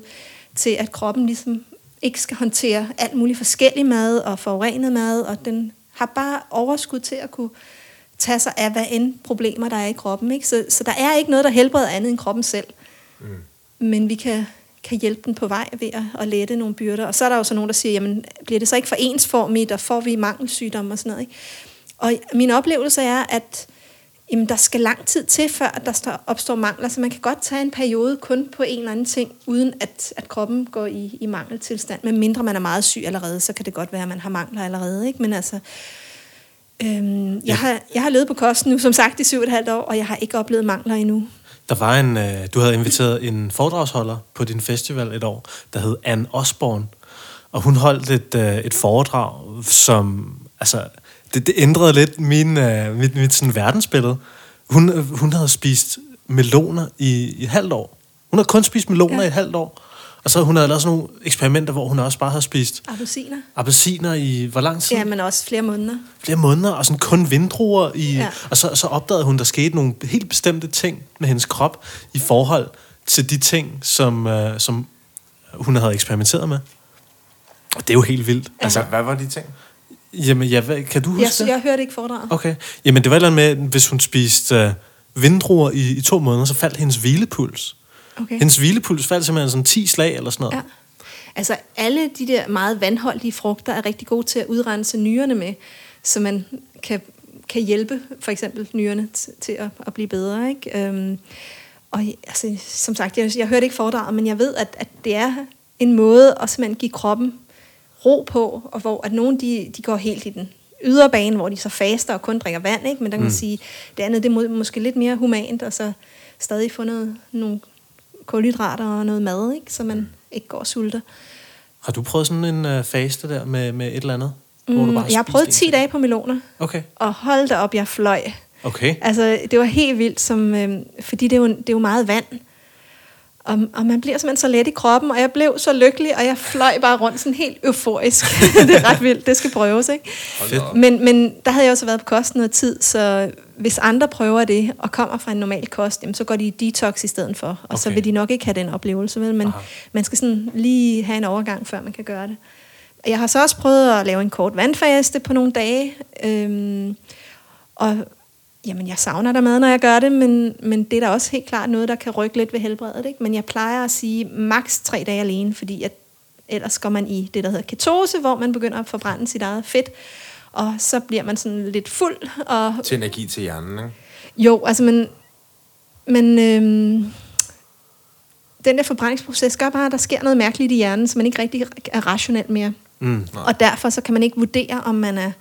til, at kroppen ligesom ikke skal håndtere alt muligt forskellig mad og forurenet mad, og den har bare overskud til at kunne tage sig af, hvad end problemer der er i kroppen. Ikke? Så, så der er ikke noget, der helbreder andet end kroppen selv. Mm. Men vi kan, kan hjælpe den på vej ved at, at lette nogle byrder. Og så er der jo så nogen, der siger, jamen bliver det så ikke for ensformigt, og får vi mangelsygdomme og sådan noget. Ikke? Og min oplevelse er, at jamen, der skal lang tid til, før der står- opstår mangler, så man kan godt tage en periode kun på en eller anden ting, uden at, at kroppen går i, i mangeltilstand. Men mindre man er meget syg allerede, så kan det godt være, at man har mangler allerede. Ikke? Men altså, øhm, jeg, Ja. har, jeg har levet på kosten nu, som sagt, i syv og et halvt år, og jeg har ikke oplevet mangler endnu. Der var en, øh, du havde inviteret en foredragsholder på din festival et år, der hed Anne Osborn. Og hun holdt et, øh, et foredrag, som, altså, det, det ændrede lidt min, øh, mit, mit sådan verdensbillede. Hun, øh, hun havde spist meloner i, i et halvt år. Hun havde kun spist meloner Ja. i et halvt år. Og så hun havde lavet sådan nogle eksperimenter, hvor hun også bare havde spist Appelsiner? appelsiner i hvor lang tid? Ja, men også flere måneder. flere måneder, og sådan kun vindruer i... Ja. Ja. Og så, så opdagede hun, der skete nogle helt bestemte ting med hendes krop i forhold til de ting, som, øh, som hun havde eksperimenteret med. Og det er jo helt vildt. Altså, hvad var de ting? Jamen, ja, hvad, kan du huske Jeg, det? jeg hørte ikke foredraget. Okay. Jamen, det var et eller andet med, hvis hun spiste øh, vindruer i, i to måneder, så faldt hendes hvilepuls. Okay. Hendes hvilepuls faldt simpelthen sådan 10 slag eller sådan noget. Ja. Altså alle de der meget vandholdige frugter er rigtig gode til at udrense nyrerne med, så man kan, kan hjælpe for eksempel nyrerne t- til at, at blive bedre. Ikke? Øhm, og altså, som sagt, jeg, jeg hørte ikke foredraget, men jeg ved, at, at det er en måde at simpelthen give kroppen ro på, og hvor at nogle de, de går helt i den ydre bane, hvor de så faster og kun drikker vand, ikke? men der kan mm. man sige, det andet det er må- måske lidt mere humant, og så stadig få noget, nogle kulhydrater og noget mad, ikke? så man ikke går og sulter. Har du prøvet sådan en øh, faste der med, med et eller andet? hvor du Mm, bare jeg har prøvet en 10 ting? dage på meloner, Okay. og hold da op, jeg fløj. Okay. Altså, det var helt vildt, som, øh, fordi det er, jo, det er jo meget vand. Og, og man bliver simpelthen så let i kroppen, og jeg blev så lykkelig, og jeg fløj bare rundt sådan helt euforisk. [LAUGHS] det er ret vildt, det skal prøves, ikke? Men, men der havde jeg også været på kost noget tid, så hvis andre prøver det, og kommer fra en normal kost, jamen, så går de i detox i stedet for, og okay. så vil de nok ikke have den oplevelse, vel? men Aha. man skal sådan lige have en overgang, før man kan gøre det. Jeg har så også prøvet at lave en kort vandfaste på nogle dage, øhm, og jamen, jeg savner der mad, når jeg gør det, men, men det er da også helt klart noget, der kan rykke lidt ved helbredet. Ikke? Men jeg plejer at sige maks tre dage alene, fordi at ellers går man i det, der hedder ketose, hvor man begynder at forbrænde sit eget fedt, og så bliver man sådan lidt fuld. Og, Til energi til hjernen, ikke? jo, altså, men, men øhm, den der forbrændingsproces gør bare, at der sker noget mærkeligt i hjernen, så man ikke rigtig er rationel mere. Mm. Nej. Og derfor så kan man ikke vurdere, om man er,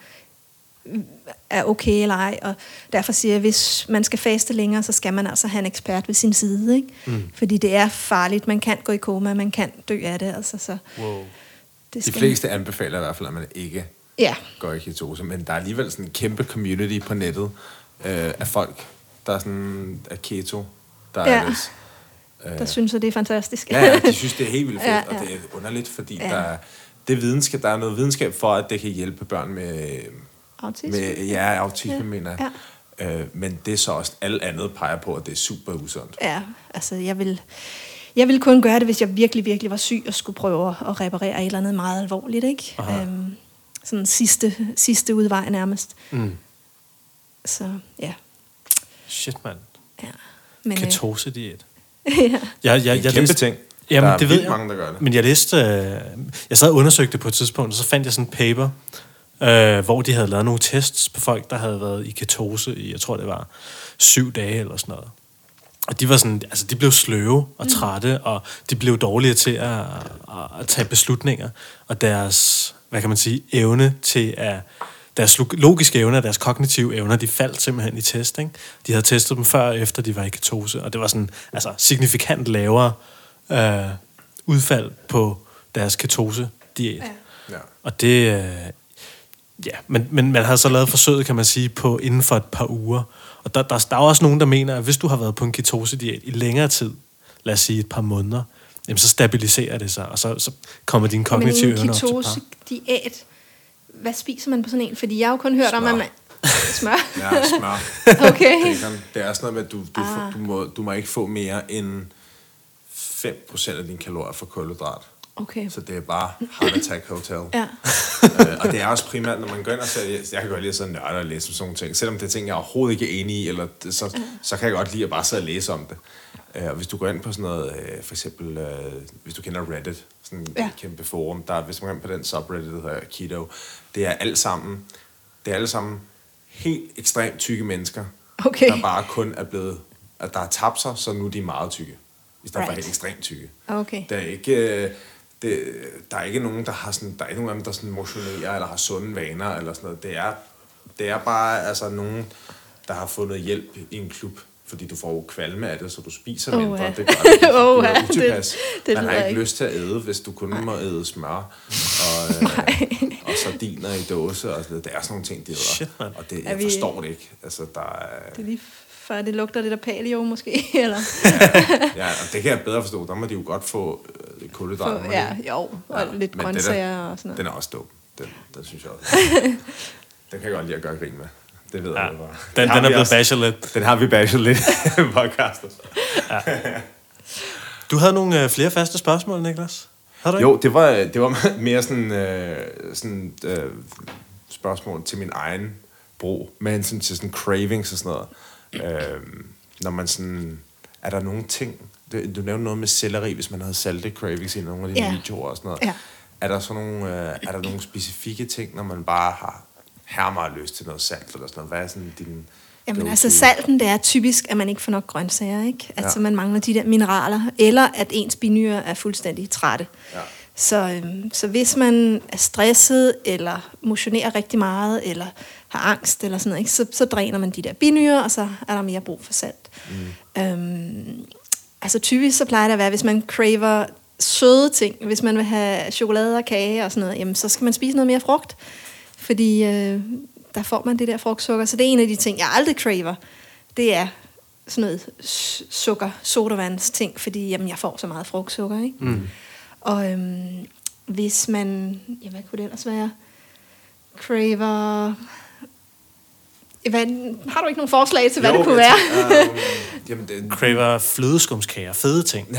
er okay eller ej. Og derfor siger jeg, at hvis man skal faste længere, så skal man altså have en ekspert ved sin side. Ikke? Mm. Fordi det er farligt. Man kan gå i koma, man kan dø af det. Altså, så Wow. det De fleste anbefaler i hvert fald, at man ikke Ja, går i ketose, men der er alligevel sådan en kæmpe community på nettet øh, af folk, der er sådan er keto, der Ja. er det. der synes jeg, det er fantastisk. Ja, ja, de synes, det er helt vildt [LAUGHS] fedt, Ja, ja, og det er underligt, fordi ja. der, er, det videnskab, der er noget videnskab for, at det kan hjælpe børn med, Autisme. med ja, autisme, Ja, ja. mener jeg. Ja. Øh, men det er så også, alt andet peger på, at det er super usundt. Ja, altså jeg vil, jeg ville kun gøre det, hvis jeg virkelig, virkelig var syg og skulle prøve at reparere et eller andet meget alvorligt. Ikke? Øhm, sådan sidste, sidste udvej nærmest. Mm. Så ja. Shit, mand. ja. Men, øh, Ketose-diæt. [LAUGHS] ja. Jeg, jeg, Det er en jeg kæmpe læste- ting. Jamen, der er det ved jeg. mange, der gør det. Men jeg læste, øh, jeg sad og undersøgte det på et tidspunkt, og så fandt jeg sådan en paper, øh, hvor de havde lavet nogle tests på folk, der havde været i ketose i, jeg tror det var syv dage eller sådan noget. Og de var sådan, altså de blev sløve og trætte, og de blev dårligere til at, at, tage beslutninger. Og deres, hvad kan man sige, evne til at, deres log- logiske evner, deres kognitive evner, de faldt simpelthen i test. Ikke? De havde testet dem før og efter, de var i ketose, og det var sådan, altså signifikant lavere øh, udfald på deres ketose-diæt. Ja. Ja. Og det, øh, ja, men, men man har så lavet forsøget, kan man sige, på inden for et par uger. Og der, der, der er også nogen, der mener, at hvis du har været på en ketose-diæt i længere tid, lad os sige et par måneder, jamen så stabiliserer det sig, og så, så kommer dine kognitive Men evner en op til par. ketose-diæt, hvad spiser man på sådan en? Fordi jeg har jo kun hørt om, Smør. at man... Smør? [LAUGHS] Ja, smør. [LAUGHS] Okay. Det er sådan noget med, at du, du, Ah. ah. du, må, du må ikke få mere end 5% af dine kalorier fra kulhydrat. Okay. Så det er bare heart attack hotel. Ja. [LAUGHS] øh, og det er også primært, når man går ind og ser, jeg, jeg kan godt lide at sidde og nørde og læse om sådan nogle ting. Selvom det er ting, jeg overhovedet ikke er enig i, eller så, så kan jeg godt lide at bare sidde og læse om det. Øh, og hvis du går ind på sådan noget, øh, for eksempel, øh, hvis du kender Reddit, sådan et Ja. kæmpe forum, der, hvis man går ind på den subreddit, der hedder Keto, det er alt sammen, det er alle sammen helt ekstremt tykke mennesker, Okay. der bare kun er blevet, at der har tabt sig, så nu er de meget tykke. I stedet right. for helt ekstremt tykke. Okay. Der er ikke, øh, det, der er ikke nogen, der har sådan, der er ikke nogen af dem, der sådan motionerer eller har sunde vaner eller sådan noget. Det er, det er bare altså nogen, der har fundet hjælp i en klub, fordi du får jo kvalme af det, så du spiser mindre. ja. Det gør, [LAUGHS] bliver ja. utilpas. Det- det Man har ikke ikke. lyst til at æde, hvis du kun må æde smør og, øh, og sardiner i dåse. Og sådan noget. Det er sådan nogle ting, de æder. Shit, mand. og det, jeg vi- forstår det ikke. Altså, der er, Det er lige før, det lugter lidt af paleo måske, [LAUGHS] eller... ja, og det kan jeg bedre forstå. Der må de jo godt få kulhydrater. de ja, jo, og Ja, lidt grøntsager og sådan Den noget. er også dum. Den, den synes jeg også. [LAUGHS] den kan jeg godt lide at gøre grin med. Det ved Ja. jeg bare. Den, har den er blevet bashed lidt. Den har vi bashed lidt i [LAUGHS] podcastet. Du havde nogle øh, flere faste spørgsmål, Niklas? Havde du ikke? Jo, det var, det var [LAUGHS] mere sådan, øh, sådan øh, spørgsmål til min egen brug, men sådan til sådan cravings og sådan noget. Øh, når man sådan, er der nogle ting, du nævnte noget med selleri, hvis man havde salte cravings i nogle af dine Ja. videoer og sådan noget. Ja. Er der sådan nogle, øh, er der nogle specifikke ting, når man bare har her meget lyst til noget salt eller sådan noget? Hvad er sådan din Jamen altså salten, det er typisk, at man ikke får nok grøntsager, ikke? Altså Ja. man mangler de der mineraler, eller at ens binyrer er fuldstændig trætte. Ja. Så, øhm, så hvis man er stresset, eller motionerer rigtig meget, eller har angst, eller sådan noget, ikke? Så, så dræner man de der binyrer, og så er der mere brug for salt. Mm. Øhm, altså typisk så plejer det at være, hvis man craver søde ting, hvis man vil have chokolade og kage og sådan noget, jamen så skal man spise noget mere frugt, fordi øh, der får man det der frugtsukker. Så det er en af de ting, jeg aldrig craver, det er sådan noget sukker, sodavands ting, fordi jamen, jeg får så meget frugtsukker, ikke? Mm. Og øhm, hvis man, ja, hvad kunne det ellers være? Craver... Hvad, har du ikke nogen forslag til, hvad Jo, det kunne være? tænker, øhm, jamen, det, Craver flødeskumskager, fede ting. [LAUGHS]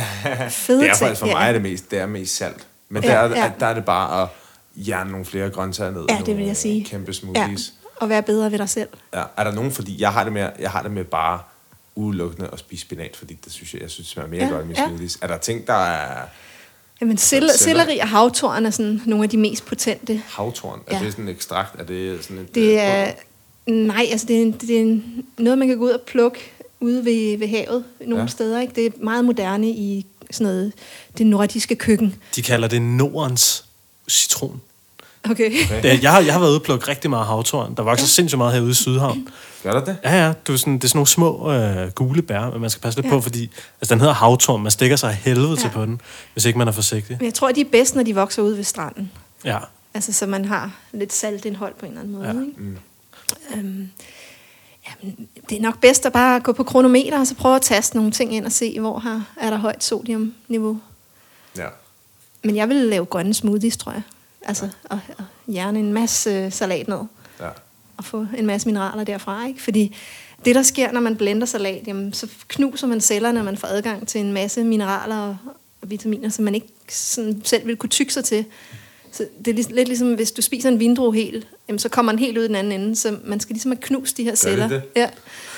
Fede det er faktisk for ja. mig er det mest, det er mest salt. Men Ja, der, er, ja. der er det bare at jern nogle flere grøntsager ned. i Ja, det vil nogle jeg sige. Kæmpe Ja, smoothies. og være bedre ved dig selv. Ja. Er der nogen, fordi jeg har det med, jeg har det med bare udelukkende at spise spinat, fordi det synes jeg, jeg synes, det smager mere Ja, godt end med ja. smoothies. Er der ting, der er Jamen, sel- selleri og havtorn er sådan nogle af de mest potente. havtorn? Er Ja. det sådan en ekstrakt? Er det sådan et... Det øh, er, nej, altså det er, en- det er en- noget, man kan gå ud og plukke ude ved, ved havet nogle Ja. steder. Ikke? Det er meget moderne i sådan noget, det nordiske køkken. De kalder det Nordens citron. Okay. Okay. Jeg, har, jeg har været ude og plukke rigtig meget havtorn. Der vokser ja. sindssygt meget herude i Sydhavn. Gør der det? Ja, ja. Du er sådan, det er sådan nogle små øh, gule bær, men man skal passe lidt ja. På, fordi altså, den hedder havtorn. Man stikker sig af helvede ja. til på den, hvis ikke man er forsigtig. Men jeg tror, de er bedst, når de vokser ude ved stranden. Ja. Altså, så man har lidt saltindhold på en eller anden måde. Ja. Ikke? Mm. Øhm, jamen, det er nok bedst at bare gå på kronometer, og så prøve at taste nogle ting ind og se, hvor har, er der højt sodiumniveau. Ja. Men jeg vil lave grønne smoothies, tror jeg. Altså, og, og gerne en masse øh, salat ned. ja. Og få en masse mineraler derfra, ikke? Fordi det, der sker, når man blender salat, jamen, så knuser man cellerne, og man får adgang til en masse mineraler og, og vitaminer, som man ikke sådan selv vil kunne tykke sig til. Så det er lidt ligesom, hvis du spiser en vindrue helt, jamen, så kommer den helt ud i den anden ende. Så man skal ligesom have knust de her celler. det? Ja.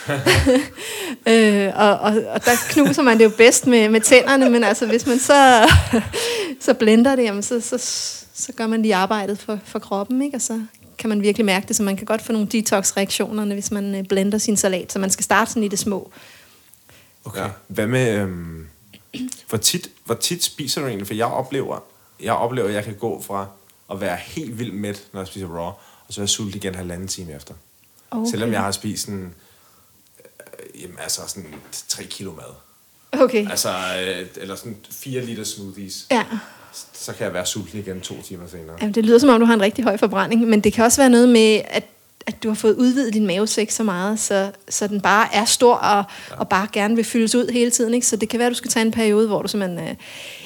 [LAUGHS] øh, og, og, og der knuser man det jo bedst med, med tænderne, men altså, hvis man så, [LAUGHS] så blender det, jamen, så, så, så gør man lige arbejdet for, for kroppen, ikke? og så kan man virkelig mærke det, så man kan godt få nogle detox-reaktioner, hvis man øh, blender sin salat, så man skal starte sådan i det små. Okay. Ja. Hvad med... Øhm, hvor, tit, hvor tit spiser du egentlig? For jeg oplever, jeg oplever, at jeg kan gå fra at være helt vildt mæt, når jeg spiser raw, og så er jeg sulten igen halvanden time efter. Okay. Selvom jeg har spist sådan, øh, jamen, altså sådan 3 kilo mad. Okay, Altså, øh, eller sådan 4 liter smoothies. ja. Så kan jeg være sulten igen to timer senere. Jamen, det lyder som om, du har en rigtig høj forbrænding, men det kan også være noget med, at, at du har fået udvidet din mavesæk så meget, så, så den bare er stor og, ja. og bare gerne vil fyldes ud hele tiden. Ikke? Så det kan være, at du skal tage en periode, hvor du simpelthen øh,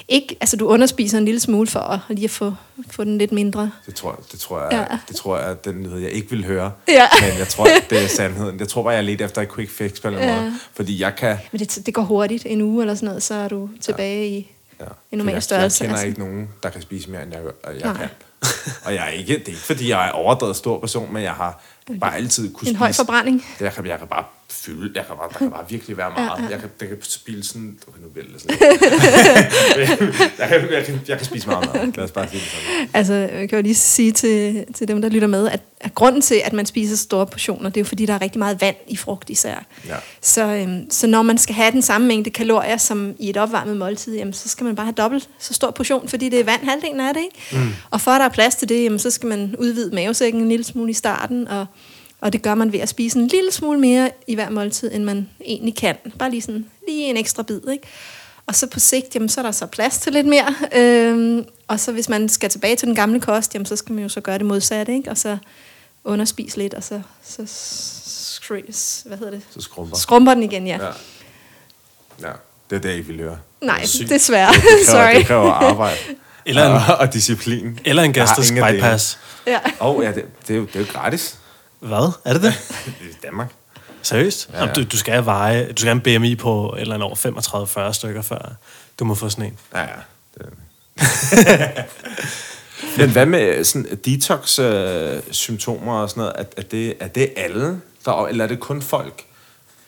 ikke, altså du underspiser en lille smule for at lige at få, få den lidt mindre. Det tror, det tror jeg, Ja. det tror jeg den nyhed, jeg ikke vil høre. Ja. Men jeg tror, det er sandheden. Jeg tror bare, jeg er lidt efter et quick fix på en Ja. måde. Fordi jeg kan... Men det, det går hurtigt, en uge eller sådan noget, så er du tilbage i Ja. en normal jeg, størrelse. Jeg kender altså. ikke nogen, der kan spise mere, end jeg, jeg Nej. kan. Og jeg er ikke, det er ikke, fordi jeg er overdrevet stor person, men jeg har bare altid kunne En spise. høj forbrænding. Jeg kan, jeg bare fylde, jeg kan bare, der kan bare virkelig være meget. Ja, ja. Jeg kan, det kan spille sådan, okay, nu bliver det sådan. jeg, kan, jeg, kan, jeg kan spise meget mad. Lad os bare sige det sådan. Altså, jeg kan jo lige sige til, til dem, der lytter med, at, at grunden til, at man spiser store portioner, det er jo fordi, der er rigtig meget vand i frugt især. Ja. Så, øhm, så når man skal have den samme mængde kalorier som i et opvarmet måltid, jamen, så skal man bare have dobbelt så stor portion, fordi det er vand halvdelen af det. Ikke? Mm. Og for at der er plads til det, jamen, så skal man udvide mavesækken en lille smule i starten, og, og det gør man ved at spise en lille smule mere i hver måltid, end man egentlig kan. Bare lige, sådan, lige en ekstra bid. Ikke? Og så på sigt, jamen, så er der så plads til lidt mere. Øhm, og så hvis man skal tilbage til den gamle kost, jamen, så skal man jo så gøre det modsatte, ikke? og så underspise lidt, og så, så skr- hvad hedder det? Så skrumper. Skrumper den igen, ja. Ja. Ja, det er det, jeg ikke vil høre. Nej, Sygt. desværre. Det kræver, [LAUGHS] Sorry. det kræver arbejde. Eller en- og, og disciplin. Eller en gastrisk bypass. Ja. Åh, oh, ja, det, det, er jo, det er jo gratis Hvad? Er det det? [LAUGHS] Danmark. Seriøst? Ja, Ja, ja. ja. Du, du skal veje, du skal have en BMI på et eller andet over 35-40 stykker, før du må få sådan en. Ja, ja. Det. [LAUGHS] Men hvad med sådan detox-symptomer og sådan noget? Er, er, det, er det alle, der, eller er det kun folk,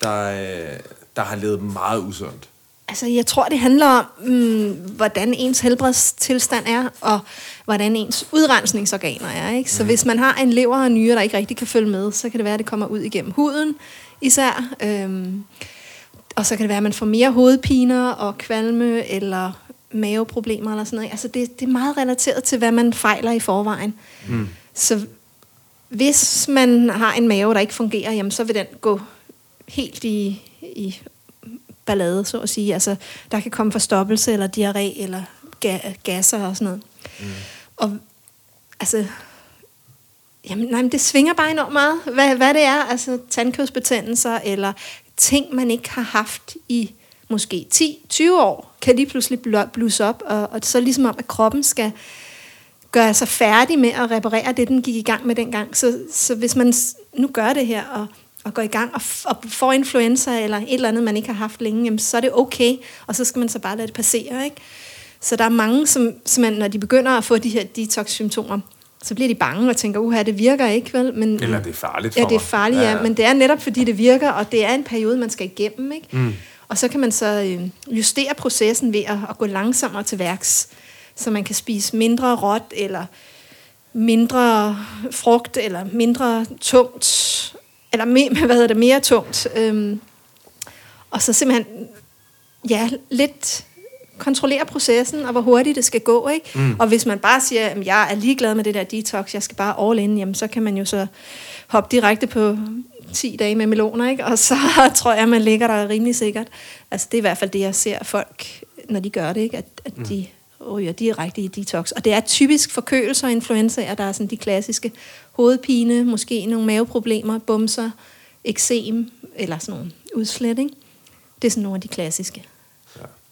der, øh, der har levet meget usundt? Altså, jeg tror, det handler om, mm, hvordan ens helbredstilstand er, og hvordan ens udrensningsorganer er. Ikke? Så hvis man har en lever og nyre, der ikke rigtig kan følge med, så kan det være, at det kommer ud igennem huden især. Øhm, og så kan det være, at man får mere hovedpiner og kvalme, eller maveproblemer eller sådan noget. Altså, det, det er meget relateret til, hvad man fejler i forvejen. Mm. Så hvis man har en mave, der ikke fungerer, jamen, så vil den gå helt i, i ballade, så at sige. Altså, der kan komme forstoppelse, eller diarré, eller ga- gasser og sådan noget. Mm. Og altså, jamen, nej, men det svinger bare enormt meget, hvad, hvad det er. Altså tandkødsbetændelser, eller ting, man ikke har haft i måske 10-20 år, kan lige pludselig blusse op, og, og så ligesom om, at kroppen skal gøre sig færdig med at reparere det, den gik i gang med dengang. Så, så hvis man nu gør det her, og, og går i gang og, og får influenza, eller et eller andet, man ikke har haft længe, jamen, så er det okay, og så skal man så bare lade det passere, ikke? Så der er mange, som, som når de begynder at få de her detox-symptomer, så bliver de bange og tænker, uha, det virker ikke, vel? Men, Eller det er farligt for Ja, det er farligt, ja. ja. Men det er netop, fordi det virker, og det er en periode, man skal igennem, ikke? Mm. Og så kan man så øh, justere processen ved at, at gå langsommere til værks, så man kan spise mindre råt, eller mindre frugt, eller mindre tungt, eller me, [LAUGHS] hvad hedder det, mere tungt. Øhm, og så simpelthen, ja, lidt kontrollere processen, og hvor hurtigt det skal gå. Ikke? Mm. Og hvis man bare siger, at jeg er ligeglad med det der detox, jeg skal bare all in, jamen, så kan man jo så hoppe direkte på 10 dage med meloner, ikke? og så [LAUGHS] tror jeg, man ligger der rimelig sikkert. Altså, det er i hvert fald det, jeg ser folk, når de gør det, ikke? at, at mm. de ryger direkte i detox. Og det er typisk forkølelser og influenzaer, der er sådan de klassiske hovedpine, måske nogle maveproblemer, bumser, eksem eller sådan nogle udslæt. Ikke? Det er sådan nogle af de klassiske.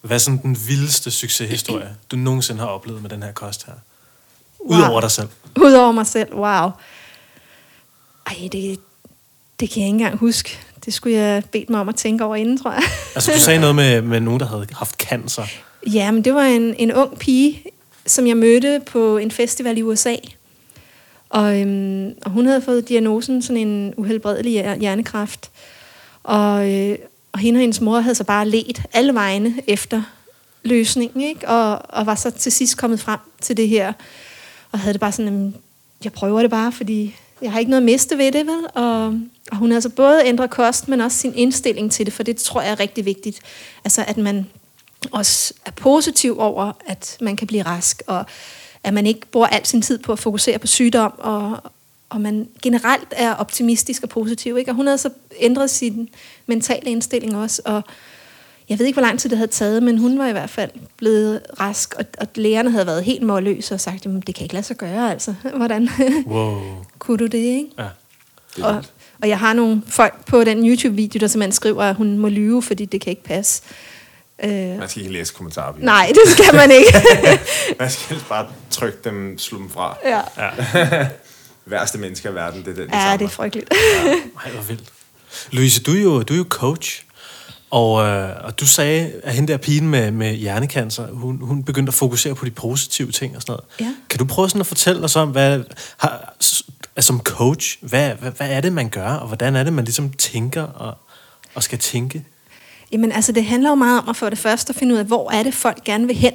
Hvad er sådan den vildeste succeshistorie, [CLEARS THROAT] du nogensinde har oplevet med den her kost her? Udover wow. dig selv. Udover mig selv, wow. Ej, det, det kan jeg ikke engang huske. Det skulle jeg bedt mig om at tænke over inden, tror jeg. [LAUGHS] altså, du sagde noget med, med nogen, der havde haft cancer. Ja, men det var en, en ung pige, som jeg mødte på en festival i USA. Og, øhm, og hun havde fået diagnosen sådan en uhelbredelig hjernekræft. Og, øh, og hende og hendes mor havde så bare let alle vegne efter løsningen, ikke? Og, og var så til sidst kommet frem til det her, og havde det bare sådan, jeg prøver det bare, fordi jeg har ikke noget at miste ved det, vel? Og, og hun har altså både ændret kost, men også sin indstilling til det, for det tror jeg er rigtig vigtigt. Altså, at man også er positiv over, at man kan blive rask, og at man ikke bruger al sin tid på at fokusere på sygdom, og, og man generelt er optimistisk og positiv. Ikke? Og hun havde så ændret sin mentale indstilling også, og jeg ved ikke, hvor lang tid det havde taget, men hun var i hvert fald blevet rask, og, og lærerne havde været helt målløse og sagt, at det kan ikke lade sig gøre, altså. [LAUGHS] Hvordan wow. [LAUGHS] kunne du det, ikke? Ja. Det og, og jeg har nogle folk på den YouTube-video, der simpelthen skriver, at hun må lyve, fordi det kan ikke passe. Uh, man skal ikke læse kommentarer. Nej, det skal man ikke. [LAUGHS] man skal bare trykke dem, slå dem fra. Ja. ja. [LAUGHS] Værste mennesker i verden, det er det, de Ja, det er frygteligt. ja. [LAUGHS] Ej, hvor vildt. Louise, du er jo, du er jo coach. Og, øh, og du sagde, at hende der pigen med, med hjernekancer, hun, hun begyndte at fokusere på de positive ting og sådan noget. Ja. Kan du prøve sådan at fortælle os om, hvad, har, altså, som coach, hvad, hvad, hvad er det, man gør, og hvordan er det, man ligesom tænker og, og skal tænke? Jamen altså, det handler jo meget om at få det første at finde ud af, hvor er det, folk gerne vil hen.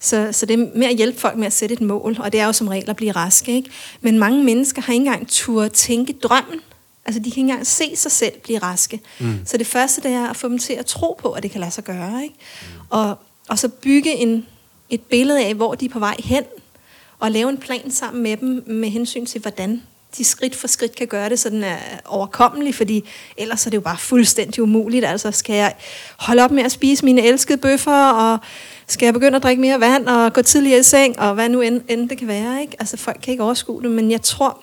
Så, så det er med at hjælpe folk med at sætte et mål, og det er jo som regel at blive raske. Ikke? Men mange mennesker har ikke engang tur tænke drømmen Altså, de kan ikke engang se sig selv blive raske. Mm. Så det første, det er at få dem til at tro på, at det kan lade sig gøre. Ikke? Mm. Og, og så bygge en, et billede af, hvor de er på vej hen, og lave en plan sammen med dem med hensyn til, hvordan de skridt for skridt kan gøre det, så den er øh, overkommelig, fordi ellers er det jo bare fuldstændig umuligt. Altså, skal jeg holde op med at spise mine elskede bøffer, og skal jeg begynde at drikke mere vand, og gå tidligere i seng, og hvad nu end, end det kan være. Ikke? Altså, folk kan ikke overskue det, men jeg tror,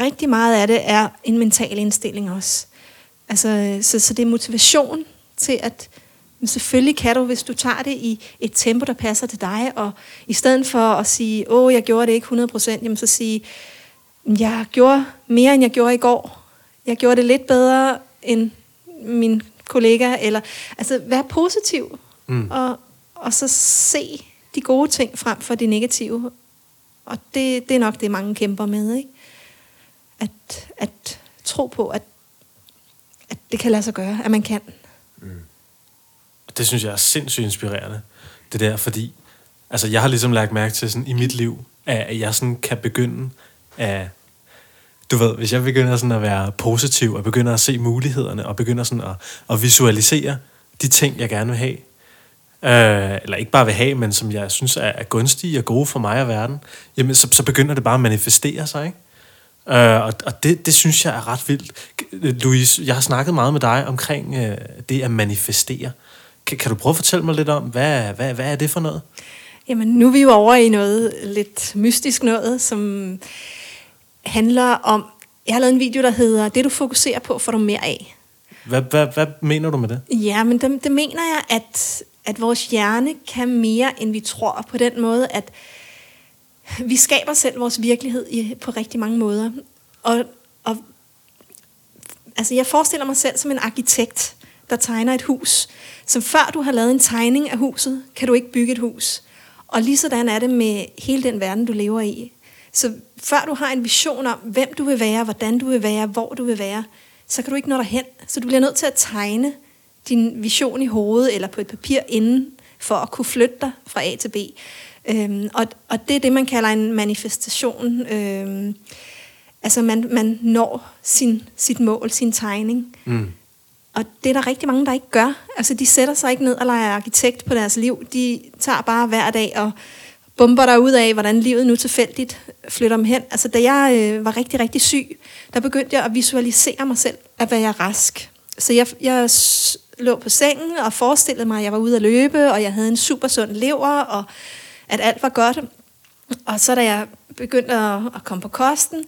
rigtig meget af det er en mental indstilling også. Altså, så, så det er motivation til at, men selvfølgelig kan du, hvis du tager det i et tempo, der passer til dig, og i stedet for at sige, åh, jeg gjorde det ikke 100%, jamen så sige, jeg gjorde mere, end jeg gjorde i går. Jeg gjorde det lidt bedre end min kollega, eller altså være positiv, mm. og, og så se de gode ting frem for de negative. Og det, det er nok det, mange kæmper med, ikke? at, at tro på, at, at det kan lade sig gøre, at man kan. Mm. Det synes jeg er sindssygt inspirerende, det der, fordi altså, jeg har ligesom lagt mærke til sådan, i mit liv, at jeg sådan kan begynde at du ved, hvis jeg begynder sådan at være positiv, og begynder at se mulighederne, og begynder sådan at, at visualisere de ting, jeg gerne vil have, øh, eller ikke bare vil have, men som jeg synes er, er gunstige og gode for mig og verden, jamen så, så begynder det bare at manifestere sig, ikke? Øh, og og det, det synes jeg er ret vildt. Louise, jeg har snakket meget med dig omkring øh, det at manifestere. Kan, kan du prøve at fortælle mig lidt om, hvad, hvad, hvad er det for noget? Jamen, nu er vi jo over i noget lidt mystisk noget, som handler om... Jeg har lavet en video, der hedder Det, du fokuserer på, får du mere af. Hvad, hvad, hvad mener du med det? Ja, men det, det mener jeg, at, at vores hjerne kan mere, end vi tror. På den måde, at vi skaber selv vores virkelighed i, på rigtig mange måder. Og, og altså jeg forestiller mig selv som en arkitekt, der tegner et hus. Så før du har lavet en tegning af huset, kan du ikke bygge et hus. Og lige sådan er det med hele den verden, du lever i. Så før du har en vision om, hvem du vil være, hvordan du vil være, hvor du vil være, så kan du ikke nå derhen. Så du bliver nødt til at tegne din vision i hovedet eller på et papir inden, for at kunne flytte dig fra A til B. Øhm, og, og det er det, man kalder en manifestation. Øhm, altså man, man når sin, sit mål, sin tegning. Mm. Og det er der rigtig mange, der ikke gør. Altså de sætter sig ikke ned og leger arkitekt på deres liv. De tager bare hver dag og bomber der ud af, hvordan livet nu tilfældigt flytter dem hen. Altså da jeg øh, var rigtig, rigtig syg, der begyndte jeg at visualisere mig selv, at være rask. Så jeg, jeg lå på sengen og forestillede mig, at jeg var ude at løbe, og jeg havde en super sund lever, og at alt var godt. Og så da jeg begyndte at, at komme på kosten,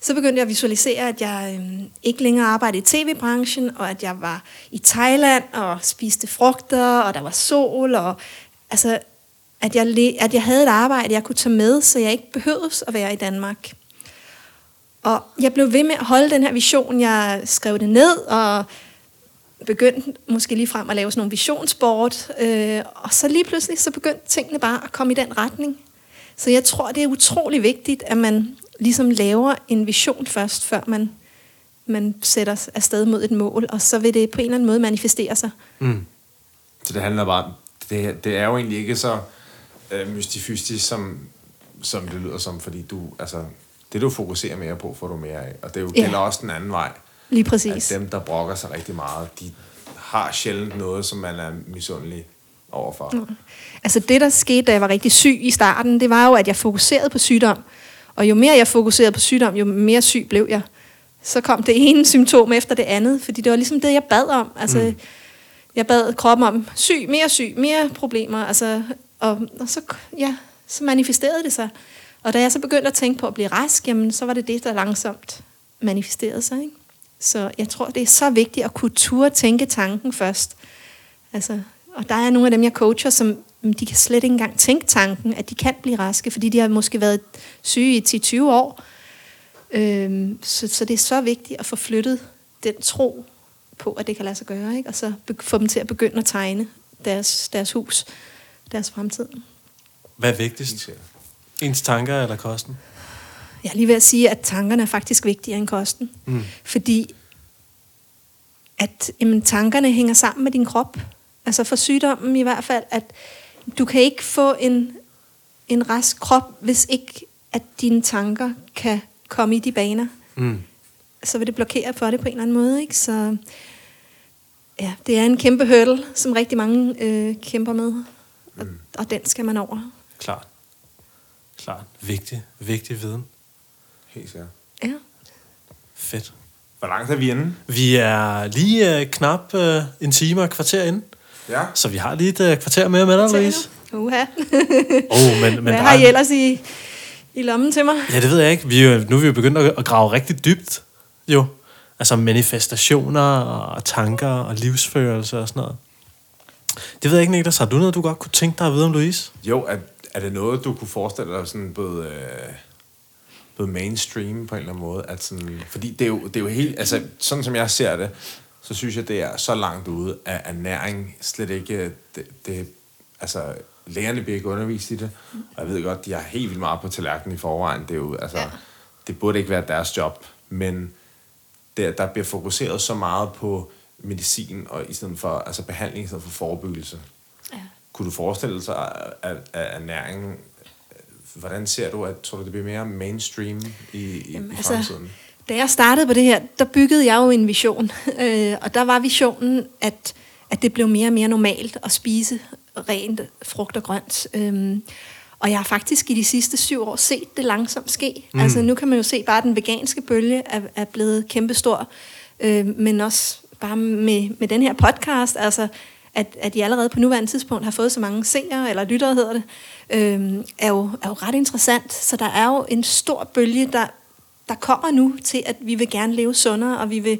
så begyndte jeg at visualisere, at jeg øh, ikke længere arbejdede i tv-branchen, og at jeg var i Thailand og spiste frugter, og der var sol, og altså, at, jeg, at jeg havde et arbejde, jeg kunne tage med, så jeg ikke behøvede at være i Danmark. Og jeg blev ved med at holde den her vision. Jeg skrev det ned, og begyndte måske lige frem at lave sådan nogle visionsboard. Øh, og så lige pludselig, så begyndte tingene bare at komme i den retning. Så jeg tror, det er utrolig vigtigt, at man ligesom laver en vision først, før man, man sætter afsted mod et mål, og så vil det på en eller anden måde manifestere sig. Mm. Så det handler bare, det, det er jo egentlig ikke så øh, mystifystisk, som, som det lyder som, fordi du, altså, det du fokuserer mere på, får du mere af. Og det jo, gælder ja. også den anden vej. Lige præcis. At dem, der brokker sig rigtig meget, de har sjældent noget, som man er misundelig overfor. Mm. Altså det, der skete, da jeg var rigtig syg i starten, det var jo, at jeg fokuserede på sygdom. Og jo mere jeg fokuserede på sygdom, jo mere syg blev jeg. Så kom det ene symptom efter det andet, fordi det var ligesom det, jeg bad om. Altså, mm. Jeg bad kroppen om syg, mere syg, mere problemer. Altså, og, og så, ja, så manifesterede det sig. Og da jeg så begyndte at tænke på at blive rask, jamen, så var det det, der langsomt manifesterede sig. Ikke? Så jeg tror, det er så vigtigt at kunne turde tænke tanken først. Altså, og der er nogle af dem, jeg coacher, som mm, de kan slet ikke engang tænke tanken, at de kan blive raske, fordi de har måske været syge i 10-20 år. Øhm, så, så det er så vigtigt at få flyttet den tro på, at det kan lade sig gøre, ikke? og så få dem til at begynde at tegne deres, deres hus, deres fremtid. Hvad er vigtigst? Ens tanker eller kosten? Jeg er lige ved at sige, at tankerne er faktisk vigtigere end kosten. Mm. Fordi at jamen, tankerne hænger sammen med din krop. Altså for sygdommen i hvert fald, at du kan ikke få en, en rask krop, hvis ikke at dine tanker kan komme i de baner. Mm. Så vil det blokere for det på en eller anden måde. Ikke? Så ja, det er en kæmpe hurdle, som rigtig mange øh, kæmper med. Og, mm. og den skal man over. Klart. Klart. Vigtig, vigtig viden. Helt sikkert. Ja. Fedt. Hvor langt er vi inde? Vi er lige øh, knap øh, en time og kvarter inde. Ja. Så vi har lige et øh, kvarter mere med dig, Louise. Uha. oh, men, men Hvad har I ellers i, i lommen til mig? Ja, det ved jeg ikke. Vi er, nu er vi jo begyndt at, at grave rigtig dybt, jo. Altså manifestationer og tanker og livsførelse og sådan noget. Det ved jeg ikke, Niklas. Har du noget, du godt kunne tænke dig at vide om Louise? Jo, er, er det noget, du kunne forestille dig sådan både... Øh blevet mainstream på en eller anden måde. At sådan, fordi det er, jo, det er jo helt, altså sådan som jeg ser det, så synes jeg, det er så langt ude, at ernæring slet ikke, det, det altså lærerne bliver ikke undervist i det, og jeg ved godt, de har helt vildt meget på tallerkenen i forvejen, det er jo, altså, ja. det burde ikke være deres job, men der, der bliver fokuseret så meget på medicin, og i stedet for, altså behandling i stedet for forebyggelse. Ja. Kunne du forestille dig, at, at ernæringen Hvordan ser du, at tror du, det bliver mere mainstream i, i, Jamen, i altså, fremtiden? Da jeg startede på det her, der byggede jeg jo en vision. [LAUGHS] Øh, og der var visionen, at, at det blev mere og mere normalt at spise rent frugt og grønt. Øhm, og jeg har faktisk i de sidste syv år set det langsomt ske. Mm. Altså nu kan man jo se, bare den veganske bølge er, er blevet kæmpestor. Øh, men også bare med, med den her podcast, altså at, at de allerede på nuværende tidspunkt har fået så mange seere, eller lyttere hedder det, øh, er, jo, er jo ret interessant. Så der er jo en stor bølge, der, der kommer nu til, at vi vil gerne leve sundere, og vi vil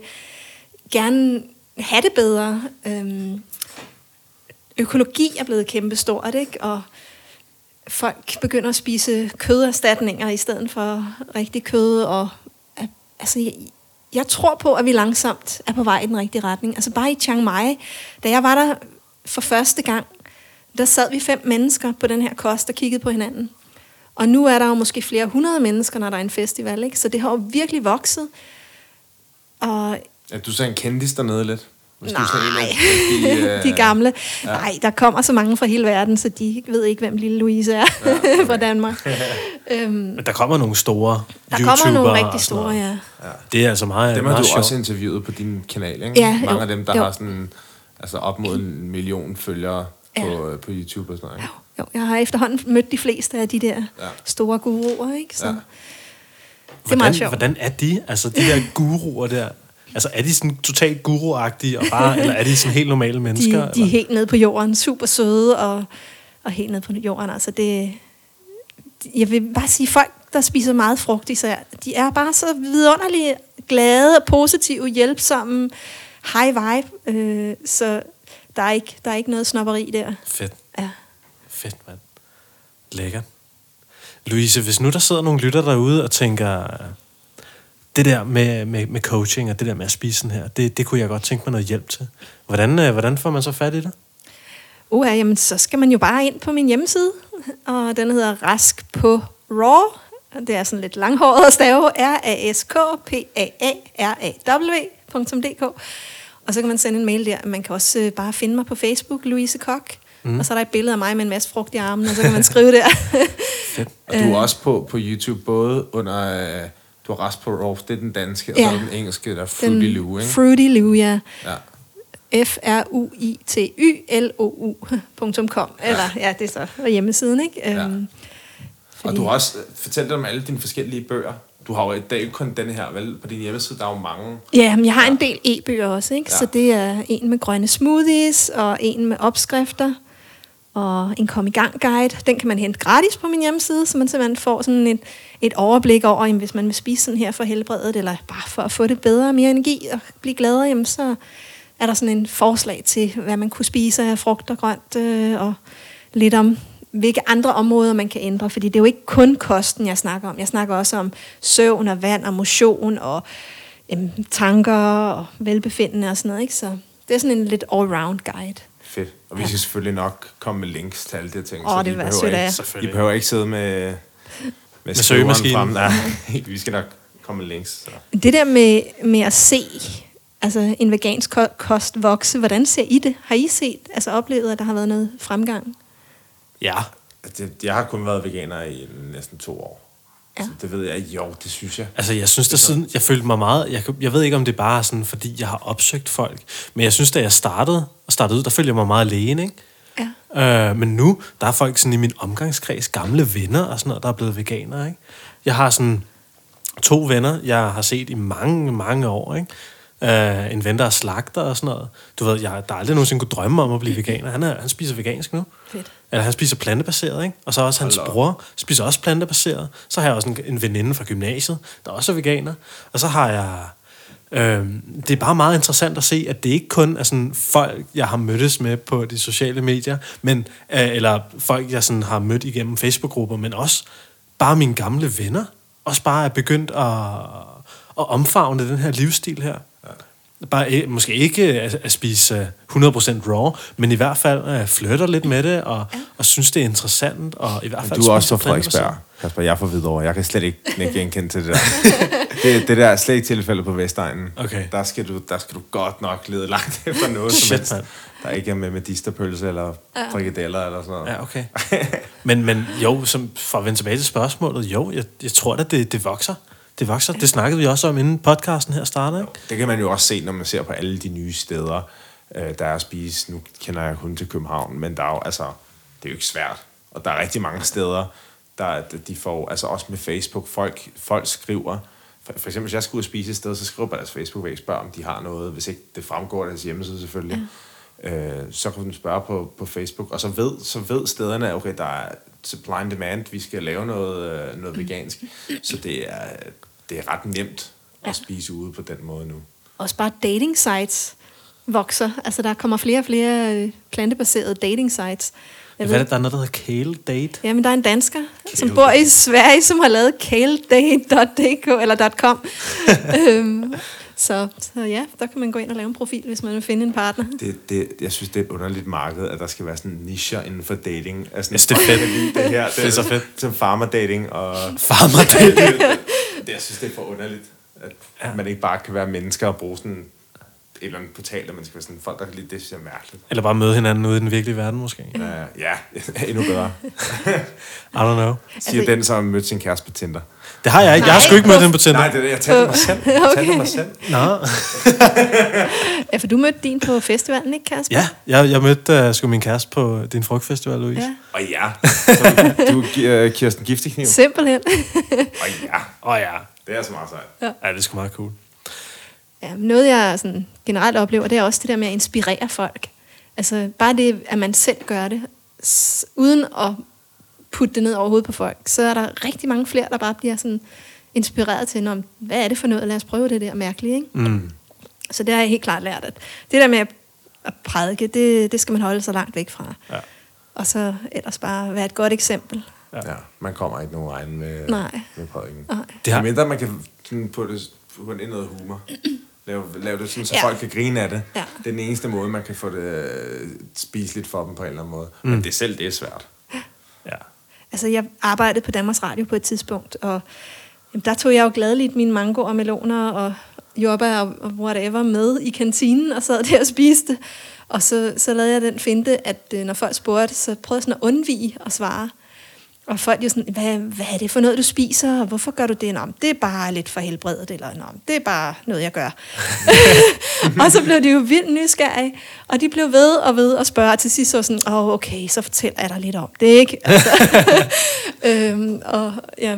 gerne have det bedre. Øh, økologi er blevet kæmpestort, ikke? Og folk begynder at spise køderstatninger i stedet for rigtig kød. Og, altså, jeg, jeg tror på, at vi langsomt er på vej i den rigtige retning. Altså bare i Chiang Mai, da jeg var der for første gang, der sad vi fem mennesker på den her kost og kiggede på hinanden. Og nu er der jo måske flere hundrede mennesker, når der er en festival, ikke? Så det har jo virkelig vokset. Og Ja, du sagde en kendis dernede lidt. Hvis du Nej, af [LAUGHS] de, øh, gamle. Ja. Nej, der kommer så mange fra hele verden, så de ved ikke, hvem lille Louise er ja, okay. [LAUGHS] fra Danmark. [LAUGHS] øhm, Men der kommer nogle store der kommer nogle og rigtig store, ja. Det er altså meget, Dem har meget du sjovt. også interviewet på din kanal, ikke? Ja, Mange jo, af dem, der jo. har sådan, altså op mod en million følgere på, øh, på YouTube og sådan noget. Ikke? Jo, jeg har efterhånden mødt de fleste af de der Ja. ja. store guruer, ikke? Så Ja. ja. det er meget Hvordan, sjovt. hvordan er de? Altså, de der guruer der. Altså, er de sådan totalt guruagtige, og bare, [LAUGHS] eller er de sådan helt normale mennesker? de, de er helt nede på jorden, super søde og, og helt nede på jorden. Altså det, jeg vil bare sige, folk, der spiser meget frugt især, de er bare så vidunderligt glade, positive, hjælpsomme, high vibe. Øh, så der er, ikke, der er ikke noget snopperi der. Fedt, Ja. fedt, mand. Lækkert. Louise, hvis nu der sidder nogle lytter derude og tænker, det der med, med, med coaching og det der med at spise sådan her, det, det kunne jeg godt tænke mig noget hjælp til. Hvordan, øh, hvordan får man så fat i det? Uh, jamen, så skal man jo bare ind på min hjemmeside, og den hedder Rask på Raw. Det er sådan lidt langhåret at stave, r a s k p a a r a w.dk. Og så kan man sende en mail der. Man kan også øh, bare finde mig på Facebook, Louise Kok. Mm. Og så er der et billede af mig med en masse frugt i armen, og så kan man skrive der. [LAUGHS] Og du er også på, på YouTube både under... Øh, du har Raw, det er den danske, og så Ja. er den engelske, der er Fruity Lou, ikke? Fruity Lou, ja. Ja. F-R-U-I-T-Y-L-O-U.com. [LAUGHS] Eller, ja, det er så hjemmesiden, ikke? Ja. Øhm, Og du har også fortalt om alle dine forskellige bøger. Du har jo i dag ikke kun denne her, vel? På din hjemmeside, der er jo mange. Ja, men jeg har en del e-bøger også, ikke? Ja. Ja. Så det er en med grønne smoothies, og en med opskrifter, og en kom i gang guide. Den kan man hente gratis på min hjemmeside, så man simpelthen får sådan et, et overblik over, jamen, hvis man vil spise sådan her for helbredet, eller bare for at få det bedre, mere energi og blive gladere, jamen, så er der sådan en forslag til, hvad man kunne spise af frugt og grønt, øh, og lidt om, hvilke andre områder man kan ændre. Fordi det er jo ikke kun kosten, jeg snakker om. Jeg snakker også om søvn og vand og motion og jamen, tanker og velbefindende og sådan noget. Ikke? Så det er sådan en lidt all-round guide. Fedt. Og vi skal selvfølgelig nok komme med links til alle de her ting. Åh, så det være behøver sødt af ikke. I behøver ikke sidde med, med, Med søgemaskinen. frem. Nej, [LAUGHS] [LAUGHS] vi skal nok komme med links. Så. Det der med, med at se altså en vegansk ko- kost vokse, hvordan ser I det? Har I set, altså oplevet, at der har været noget fremgang? Ja, Det, jeg har kun været veganer i næsten to år. Ja. Så det ved jeg. Jo, det synes jeg. Altså, jeg synes, der siden, jeg følte mig meget, jeg, jeg ved ikke, om det bare er sådan, fordi jeg har opsøgt folk, men jeg synes, da jeg startede, og startede ud, der følte jeg mig meget alene, ikke? Ja. Øh, men nu, der er folk sådan i min omgangskreds, gamle venner og sådan noget, der er blevet veganere, ikke? Jeg har sådan to venner, jeg har set i mange, mange år, ikke? Uh, en ven, der er slagter og sådan noget. Du ved, jeg der aldrig nogensinde kunne drømme om at blive veganer. Han, er, han spiser vegansk nu. Fedt. Eller han spiser plantebaseret, ikke? Og så også hans op. bror spiser også plantebaseret. Så har jeg også en, en veninde fra gymnasiet, der også er veganer. Og så har jeg... Øh, det er bare meget interessant at se, at det ikke kun er sådan folk, jeg har mødtes med på de sociale medier, men, øh, eller folk, jeg sådan har mødt igennem Facebook-grupper, men også bare mine gamle venner. Også bare er begyndt at, at omfavne den her livsstil her. Bare måske ikke at, at spise øh, 100% raw, men i hvert fald uh, flytter lidt med det, og, ja. og synes, det er interessant, og i hvert Men fald du er også fra Frederiksberg. Kasper, jeg er fra Hvidovre. Jeg kan slet ikke ikke genkende til det der. [LAUGHS] det, det der er slet ikke tilfældet på Vestegnen. Okay. Der skal, du, der skal du godt nok lede langt [LAUGHS] efter noget som Shit, helst. mand. Der ikke er med medisterpølse eller frikadeller eller sådan noget. Ja, okay. Men, men jo, som, for at vende tilbage til spørgsmålet, jo, jeg, jeg tror da, det, det vokser. Det vokser. Det snakkede vi også om, inden podcasten her startede. Ikke? Det kan man jo også se, når man ser på alle de nye steder, øh, der er at spise. Nu kender jeg kun til København, men der er jo, altså, det er jo ikke svært. Og der er rigtig mange steder, der de får, altså også med Facebook, folk, folk skriver, for, for eksempel, hvis jeg skal ud og spise et sted, så skriver jeg på deres Facebook-væg, spørger, om de har noget, hvis ikke det fremgår af deres hjemmeside selvfølgelig. Ja. Øh, så kan du spørge på, på Facebook, og så ved, så ved stederne, okay, der er supply and demand, vi skal lave noget, øh, noget vegansk. Så det er, det er ret nemt at spise ude på den måde nu. Også bare dating sites. vokser. Altså, der kommer flere og flere øh, plantebaserede dating sites. Jeg Hvad er det, der er noget, der hedder Kale Date? Jamen, der er en dansker, Kale som bor i Sverige, som har lavet kaledate.dk eller .com. [LAUGHS] øhm, så, så ja, der kan man gå ind og lave en profil, hvis man vil finde en partner. Det, det, jeg synes, det er et underligt marked, at der skal være sådan nischer inden for dating. Altså, yes, det er fedt. Det, her, det, det er så fedt. Som farmerdating. Og farmerdating. det, [LAUGHS] det, jeg synes, det er for underligt, at ja. man ikke bare kan være mennesker og bruge sådan et eller andet portal, at man skal være sådan folk, der kan lide det, synes jeg er mærkeligt. Eller bare møde hinanden ude i den virkelige verden, måske. Uh, ja, [LAUGHS] endnu bedre. I don't know. Siger altså, den, som har mødt sin kæreste på Tinder. Det har jeg ikke. Jeg har sgu ikke mødt den på Tinder. Nej, det er det. Jeg talte mig selv. Jeg talte okay. mig selv. Nå. ja, for du mødte din på festivalen, ikke Kasper? Ja, jeg, jeg mødte uh, sgu min kæreste på din frugtfestival, Louise. Ja. Og ja, så du, du uh, Kirsten Giftekniv. Simpelthen. Og ja. Og ja. Det er så meget sejt. Ja. ja, det er sgu meget cool. Ja, noget jeg sådan generelt oplever, det er også det der med at inspirere folk. Altså bare det, at man selv gør det, uden at putte det ned over hovedet på folk, så er der rigtig mange flere, der bare bliver sådan inspireret til, om, hvad er det for noget, lad os prøve det der mærkelige. Ikke? Mm. Så det har jeg helt klart lært, at det der med at prædike, det, det skal man holde sig langt væk fra. Ja. Og så ellers bare være et godt eksempel. Ja, ja man kommer ikke nogen regn med, Nej. med prædiken. Nej. Det har... mindre man kan sådan putte, putte ind noget humor. Lave, lave det sådan, så ja. folk kan grine af det. Ja. Det er den eneste måde, man kan få det øh, spiseligt for dem på en eller anden måde. Mm. Men det selv, det er svært. Ja. Altså, jeg arbejdede på Danmarks Radio på et tidspunkt, og jamen, der tog jeg jo gladeligt mine mango og meloner og jordbær og whatever med i kantinen og sad der og spiste. Og så, så lavede jeg den finte, at øh, når folk spurgte, så prøvede jeg sådan at undvige at svare. Og folk jo sådan, hvad, hvad er det for noget, du spiser, og hvorfor gør du det? Nå, det er bare lidt for helbredet, eller Nå, det er bare noget, jeg gør. [LAUGHS] og så blev de jo vildt nysgerrige, og de blev ved og ved og spørge, og til sidst så sådan, åh, oh, okay, så fortæl jeg dig lidt om det, ikke? Altså, [LAUGHS] øhm, og ja,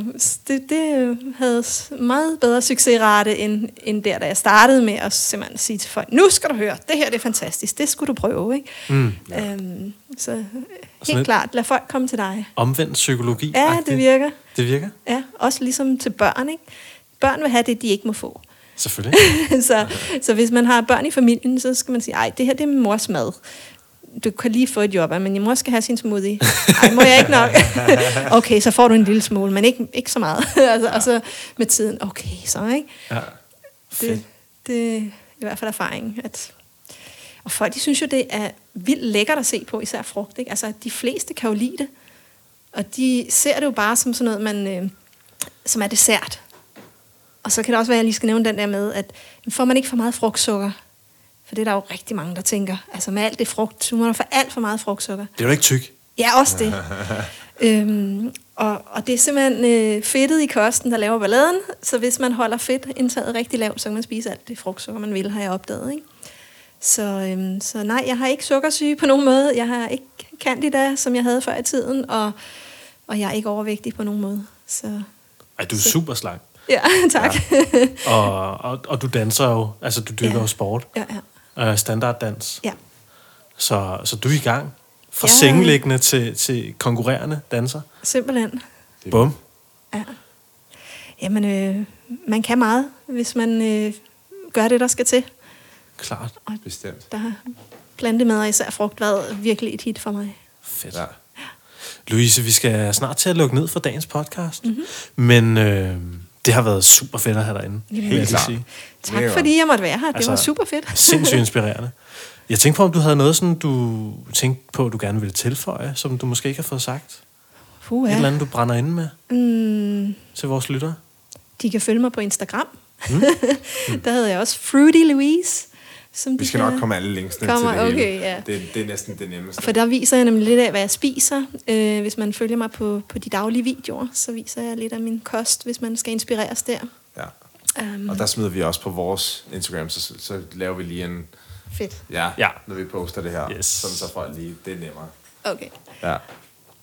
det, det havde meget bedre succesrate, end, end der, da jeg startede med at simpelthen sige til folk, nu skal du høre, det her det er fantastisk, det skulle du prøve, ikke? Mm, ja. øhm, så helt klart, lad folk komme til dig. Omvendt psykologi. Ja, det virker. Det virker? Ja, også ligesom til børn, ikke? Børn vil have det, de ikke må få. Selvfølgelig. [LAUGHS] så, så hvis man har børn i familien, så skal man sige, ej, det her det er mors mad. Du kan lige få et job, men din mor skal have sin smoothie. [LAUGHS] Ej, må jeg ikke nok? [LAUGHS] okay, så får du en lille smule, men ikke, ikke så meget. altså, og så med tiden, okay, så, ikke? Ja, det, det er i hvert fald erfaring, at og folk, de synes jo, det er vildt lækkert at se på, især frugt. Ikke? Altså, de fleste kan jo lide det. Og de ser det jo bare som sådan noget, man, øh, som er dessert. Og så kan det også være, at jeg lige skal nævne den der med, at får man ikke for meget frugtsukker, for det er der jo rigtig mange, der tænker. Altså med alt det frugt, så må man få alt for meget frugtsukker. Det er jo ikke tyk. Ja, også det. [LAUGHS] øhm, og, og det er simpelthen øh, fedtet i kosten, der laver balladen. Så hvis man holder fedtindtaget rigtig lavt, så kan man spise alt det frugtsukker, man vil, har jeg opdaget. Ikke? Så, øhm, så nej, jeg har ikke sukkersyge på nogen måde. Jeg har ikke candida, som jeg havde før i tiden, og, og jeg er ikke overvægtig på nogen måde. Så, Ej, du er så. super slank. Ja, [LAUGHS] tak. Ja. Og, og, og du danser jo, altså du dyrker Ja. jo sport. ja, ja. Uh, standarddans. ja. Så, så du er i gang. Fra Ja. sengeliggende til, til konkurrerende danser. Simpelthen. Bum. Ja. Jamen, øh, man kan meget, hvis man øh, gør det, der skal til. Klart. Bestemt. Der har plantemad og især frugt været virkelig et hit for mig. Fedt. Ja. Louise, vi skal snart til at lukke ned for dagens podcast. Mhm. Mm-hmm. Men øh, det har været super fedt at have dig inde. lige klart. sige. Tak Mega fordi jeg måtte være her. Det Altså, var super fedt. [LAUGHS] Sindssygt inspirerende. Jeg tænkte på, om du havde noget, sådan, du tænkte på, du gerne ville tilføje, som du måske ikke har fået sagt. Puh, Et eller andet, du brænder inde med mm, til vores lyttere. de kan følge mig på Instagram. Mm. [LAUGHS] Der havde jeg også Fruity Louise. Som Vi skal kan- nok komme alle linksene Kommer, til det hele. okay, ja. Det, det er næsten det nemmeste. For der viser jeg nemlig lidt af, hvad jeg spiser. Øh, hvis man følger mig på, på de daglige videoer, så viser jeg lidt af min kost, hvis man skal inspireres der. Ja. Um, Og der smider vi også på vores Instagram, så, så laver vi lige en... Fedt. Ja, Ja. når vi poster det her. Yes. Sådan så folk lige... Det er nemmere. Okay. Ja.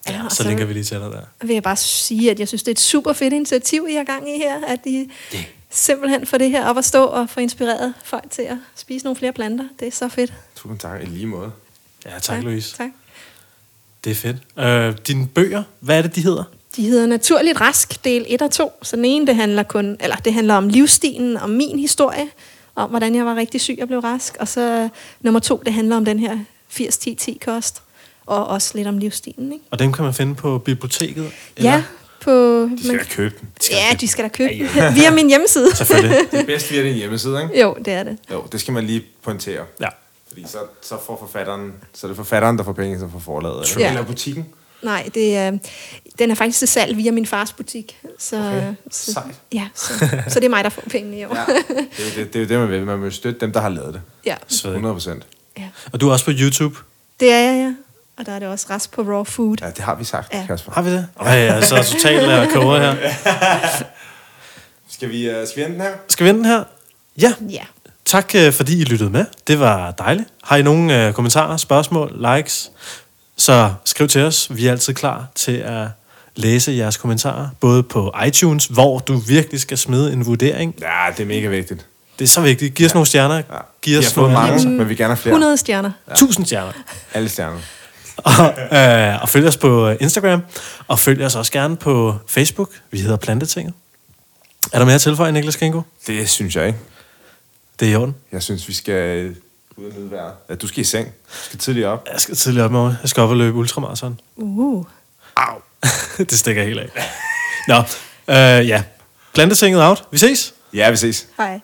Ja, og Så linker vi lige til dig der. vil jeg bare sige, at jeg synes, det er et super fedt initiativ, I har gang i her. At I simpelthen får det her op at stå og får inspireret folk til at spise nogle flere planter. Det er så fedt. Tusind tak. I lige måde. Ja, tak, Louise. Tak. Det er fedt. Øh, dine bøger, hvad er det, de hedder? De hedder Naturligt Rask, del 1 og 2. Så den ene, det handler kun, eller det handler om livsstilen, om min historie. om hvordan jeg var rigtig syg og blev rask. Og så nummer to, det handler om den her 80-10-10-kost, og også lidt om livsstilen. Ikke? Og dem kan man finde på biblioteket? Ja, på... De skal da købe den. De ja, de skal da købe den. [LAUGHS] Via min hjemmeside. Selvfølgelig. Det er bedst via din hjemmeside, ikke? jo, det er det. Jo, det skal man lige pointere. Ja. Fordi så, så får forfatteren, så er det forfatteren, der får penge, så får forlaget. Ja. Eller butikken. Nej, det er, den er faktisk til salg via min fars butik. Så, Okay, så, sejt. ja, så, så det er mig, der får pengene i år. Ja. Det, er jo det, det er jo det, man vil. Man vil støtte dem, der har lavet det. ja. Svedigt. 100 procent. ja. Og du er også på YouTube? Det er jeg, ja. Og der er det også rest på raw food. Ja, det har vi sagt, Ja. Kasper. Har vi det? Ej, jeg er så totalt uh, koger [LAUGHS] her. Skal vi, uh, skal vi ende den her? Skal vi vente her? Ja. Ja. Tak øh, fordi I lyttede med. Det var dejligt. Har I nogle øh, kommentarer, spørgsmål, likes, så skriv til os. Vi er altid klar til at læse jeres kommentarer. Både på iTunes, hvor du virkelig skal smide en vurdering. Ja, det er mega vigtigt. Det er så vigtigt. Giv os nogle stjerner. Ja. Giv Vi os har fået nogle mange, men vi gerne have flere. 100 stjerner. Ja. Tusind stjerner. Alle stjerner. Og, øh, og følg os på øh, Instagram. Og følg os også gerne på Facebook. Vi hedder Plantetinget. Er der mere at tilføje, Niklas Kenko? Det synes jeg ikke. Det er i orden. Jeg synes, vi skal ud og nyde vejret. Ja, du skal i seng. Du skal tidligt op. Jeg skal tidligere op morgen. Jeg skal op og løbe ultramarathon. Uh. Au. [LAUGHS] det stikker helt af. Nå, øh, ja. Plantetinget out. Vi ses. Ja, vi ses. Hej.